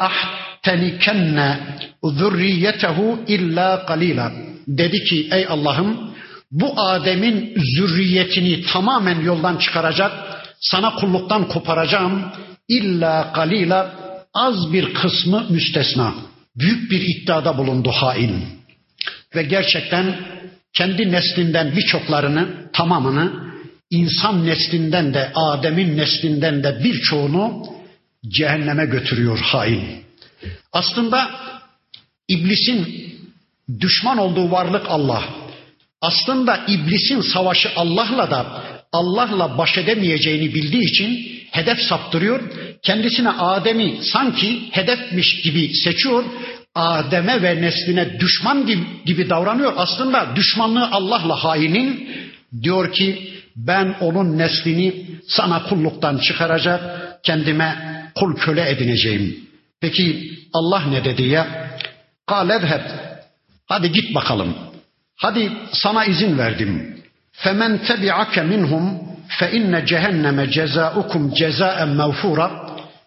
ahtenikenne zürriyetehu illa kalila. Dedi ki ey Allah'ım bu Adem'in zürriyetini tamamen yoldan çıkaracak, sana kulluktan koparacağım. İlla kalila az bir kısmı müstesna. Büyük bir iddiada bulundu hain. Ve gerçekten kendi neslinden birçoklarını, tamamını, insan neslinden de, Adem'in neslinden de birçoğunu cehenneme götürüyor hain. Aslında iblisin düşman olduğu varlık Allah. Aslında iblisin savaşı Allah'la da Allah'la baş edemeyeceğini bildiği için hedef saptırıyor. Kendisine Adem'i sanki hedefmiş gibi seçiyor. Adem'e ve nesline düşman gibi, gibi davranıyor. Aslında düşmanlığı Allah'la hainin diyor ki ben onun neslini sana kulluktan çıkaracak, kendime kul köle edineceğim. Peki Allah ne dedi ya? Kâledheb. Hadi git bakalım. Hadi sana izin verdim. Femen tebi'ake minhum fe inne cehenneme cezaukum cezaen mevfura.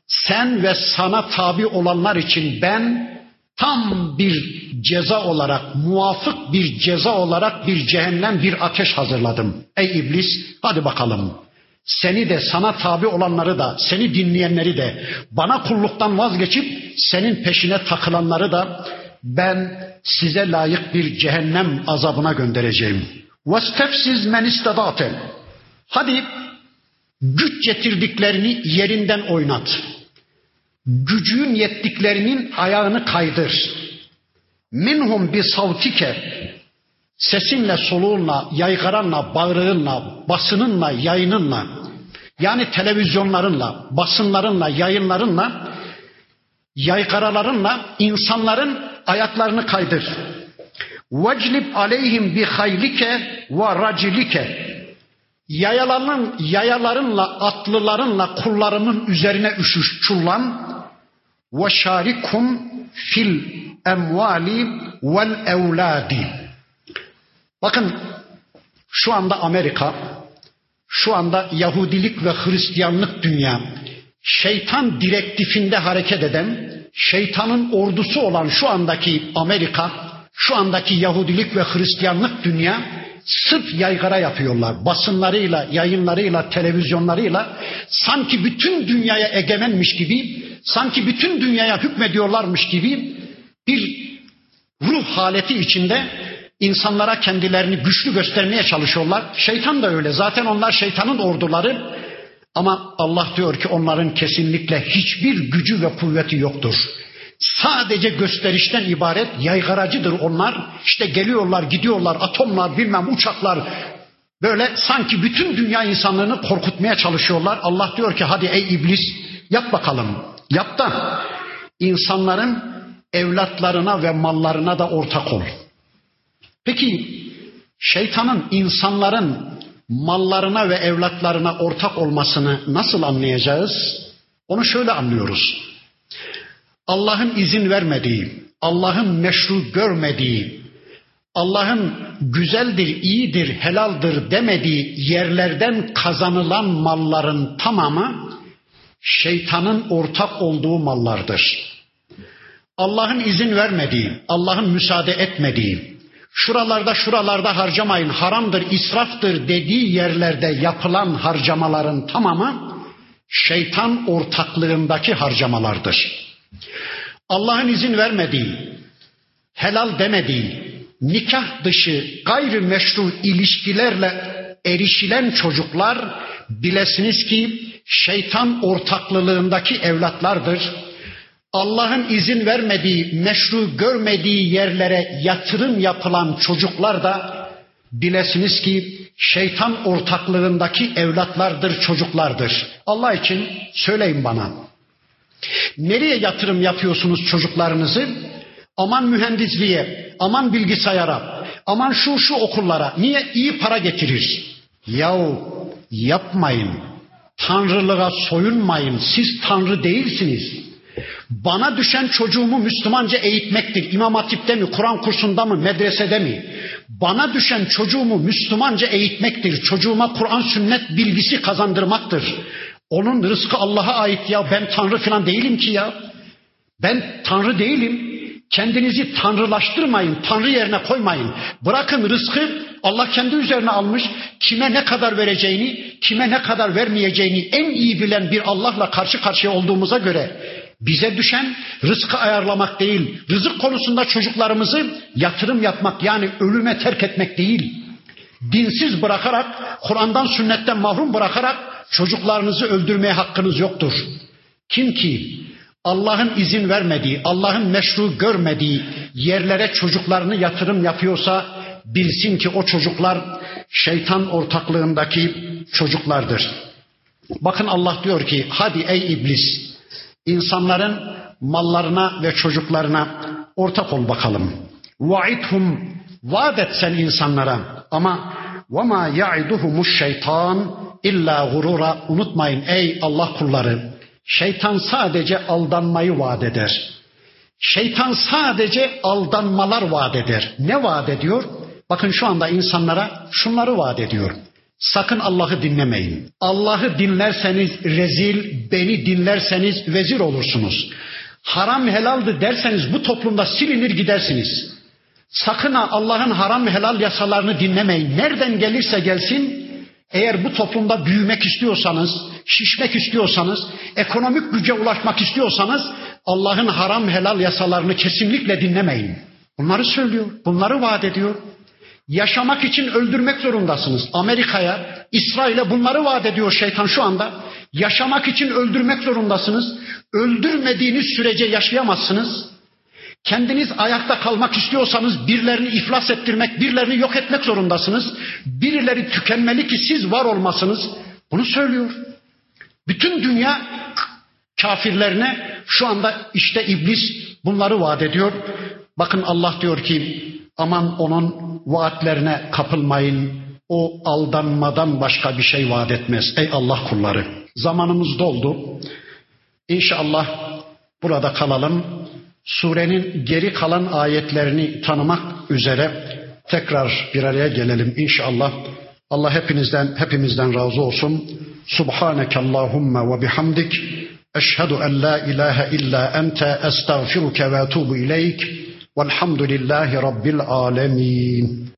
Sen ve sana tabi olanlar için ben tam bir ceza olarak, muvafık bir ceza olarak bir cehennem, bir ateş hazırladım. Ey iblis, hadi bakalım. Seni de sana tabi olanları da, seni dinleyenleri de, bana kulluktan vazgeçip senin peşine takılanları da ben size layık bir cehennem azabına göndereceğim. وَاسْتَفْسِزْ مَنْ اِسْتَدَاتَ Hadi güç getirdiklerini yerinden oynat. Gücün yettiklerinin ayağını kaydır. Minhum bi savtike sesinle, soluğunla, yaygaranla, bağrığınla, basınınla, yayınınla yani televizyonlarınla, basınlarınla, yayınlarınla, yaygaralarınla insanların ayaklarını kaydır. Veclib aleyhim bi haylike ve racilike yayaların, yayalarınla, atlılarınla kullarımın üzerine üşüş çullan ve şarikum fil emvali vel evladi. Bakın şu anda Amerika, şu anda Yahudilik ve Hristiyanlık dünya, şeytan direktifinde hareket eden, şeytanın ordusu olan şu andaki Amerika, şu andaki Yahudilik ve Hristiyanlık dünya sırf yaygara yapıyorlar. Basınlarıyla, yayınlarıyla, televizyonlarıyla sanki bütün dünyaya egemenmiş gibi, sanki bütün dünyaya hükmediyorlarmış gibi bir ruh haleti içinde insanlara kendilerini güçlü göstermeye çalışıyorlar. Şeytan da öyle. Zaten onlar şeytanın orduları. Ama Allah diyor ki onların kesinlikle hiçbir gücü ve kuvveti yoktur. Sadece gösterişten ibaret yaygaracıdır onlar. İşte geliyorlar, gidiyorlar, atomlar, bilmem uçaklar. Böyle sanki bütün dünya insanlığını korkutmaya çalışıyorlar. Allah diyor ki hadi ey iblis yap bakalım. Yap da insanların evlatlarına ve mallarına da ortak ol. Peki şeytanın insanların mallarına ve evlatlarına ortak olmasını nasıl anlayacağız? Onu şöyle anlıyoruz. Allah'ın izin vermediği, Allah'ın meşru görmediği, Allah'ın güzeldir, iyidir, helaldir demediği yerlerden kazanılan malların tamamı şeytanın ortak olduğu mallardır. Allah'ın izin vermediği, Allah'ın müsaade etmediği, şuralarda şuralarda harcamayın, haramdır, israftır dediği yerlerde yapılan harcamaların tamamı şeytan ortaklığındaki harcamalardır. Allah'ın izin vermediği, helal demediği, nikah dışı gayrimeşru ilişkilerle erişilen çocuklar bilesiniz ki şeytan ortaklılığındaki evlatlardır. Allah'ın izin vermediği, meşru görmediği yerlere yatırım yapılan çocuklar da bilesiniz ki şeytan ortaklığındaki evlatlardır, çocuklardır. Allah için söyleyin bana. Nereye yatırım yapıyorsunuz çocuklarınızı? Aman mühendisliğe, aman bilgisayara, aman şu şu okullara. Niye? iyi para getirir. Yahu yapmayın. Tanrılığa soyunmayın. Siz Tanrı değilsiniz. Bana düşen çocuğumu Müslümanca eğitmektir. İmam Hatip'te mi, Kur'an kursunda mı, medresede mi? Bana düşen çocuğumu Müslümanca eğitmektir. Çocuğuma Kur'an sünnet bilgisi kazandırmaktır. Onun rızkı Allah'a ait ya. Ben Tanrı falan değilim ki ya. Ben Tanrı değilim. Kendinizi tanrılaştırmayın, tanrı yerine koymayın. Bırakın rızkı Allah kendi üzerine almış. Kime ne kadar vereceğini, kime ne kadar vermeyeceğini en iyi bilen bir Allah'la karşı karşıya olduğumuza göre bize düşen rızkı ayarlamak değil, rızık konusunda çocuklarımızı yatırım yapmak yani ölüme terk etmek değil. Dinsiz bırakarak, Kur'an'dan sünnetten mahrum bırakarak Çocuklarınızı öldürmeye hakkınız yoktur. Kim ki Allah'ın izin vermediği, Allah'ın meşru görmediği yerlere çocuklarını yatırım yapıyorsa bilsin ki o çocuklar şeytan ortaklığındaki çocuklardır. Bakın Allah diyor ki hadi ey iblis insanların mallarına ve çocuklarına ortak ol bakalım. Vaidhum vaat etsen insanlara ama ve ma ya'iduhumu şeytan illa gurura unutmayın ey Allah kulları Şeytan sadece aldanmayı vaat eder. Şeytan sadece aldanmalar vaat eder. Ne vaat ediyor? Bakın şu anda insanlara şunları vaat ediyor. Sakın Allah'ı dinlemeyin. Allah'ı dinlerseniz rezil, beni dinlerseniz vezir olursunuz. Haram helaldi derseniz bu toplumda silinir gidersiniz. Sakın Allah'ın haram helal yasalarını dinlemeyin. Nereden gelirse gelsin eğer bu toplumda büyümek istiyorsanız, şişmek istiyorsanız, ekonomik güce ulaşmak istiyorsanız Allah'ın haram helal yasalarını kesinlikle dinlemeyin. Bunları söylüyor, bunları vaat ediyor. Yaşamak için öldürmek zorundasınız. Amerika'ya, İsrail'e bunları vaat ediyor şeytan şu anda. Yaşamak için öldürmek zorundasınız. Öldürmediğiniz sürece yaşayamazsınız. Kendiniz ayakta kalmak istiyorsanız birilerini iflas ettirmek, birilerini yok etmek zorundasınız. Birileri tükenmeli ki siz var olmasınız. Bunu söylüyor. Bütün dünya kafirlerine şu anda işte iblis bunları vaat ediyor. Bakın Allah diyor ki aman onun vaatlerine kapılmayın. O aldanmadan başka bir şey vaat etmez. Ey Allah kulları. Zamanımız doldu. İnşallah burada kalalım. Surenin geri kalan ayetlerini tanımak üzere tekrar bir araya gelelim inşallah. Allah hepinizden hepimizden razı olsun. Subhaneke Allahumma ve bihamdik. Eşhedü en la ilahe illa ente estağfiruke ve etubu ileyk. Velhamdülillahi Rabbil alemin.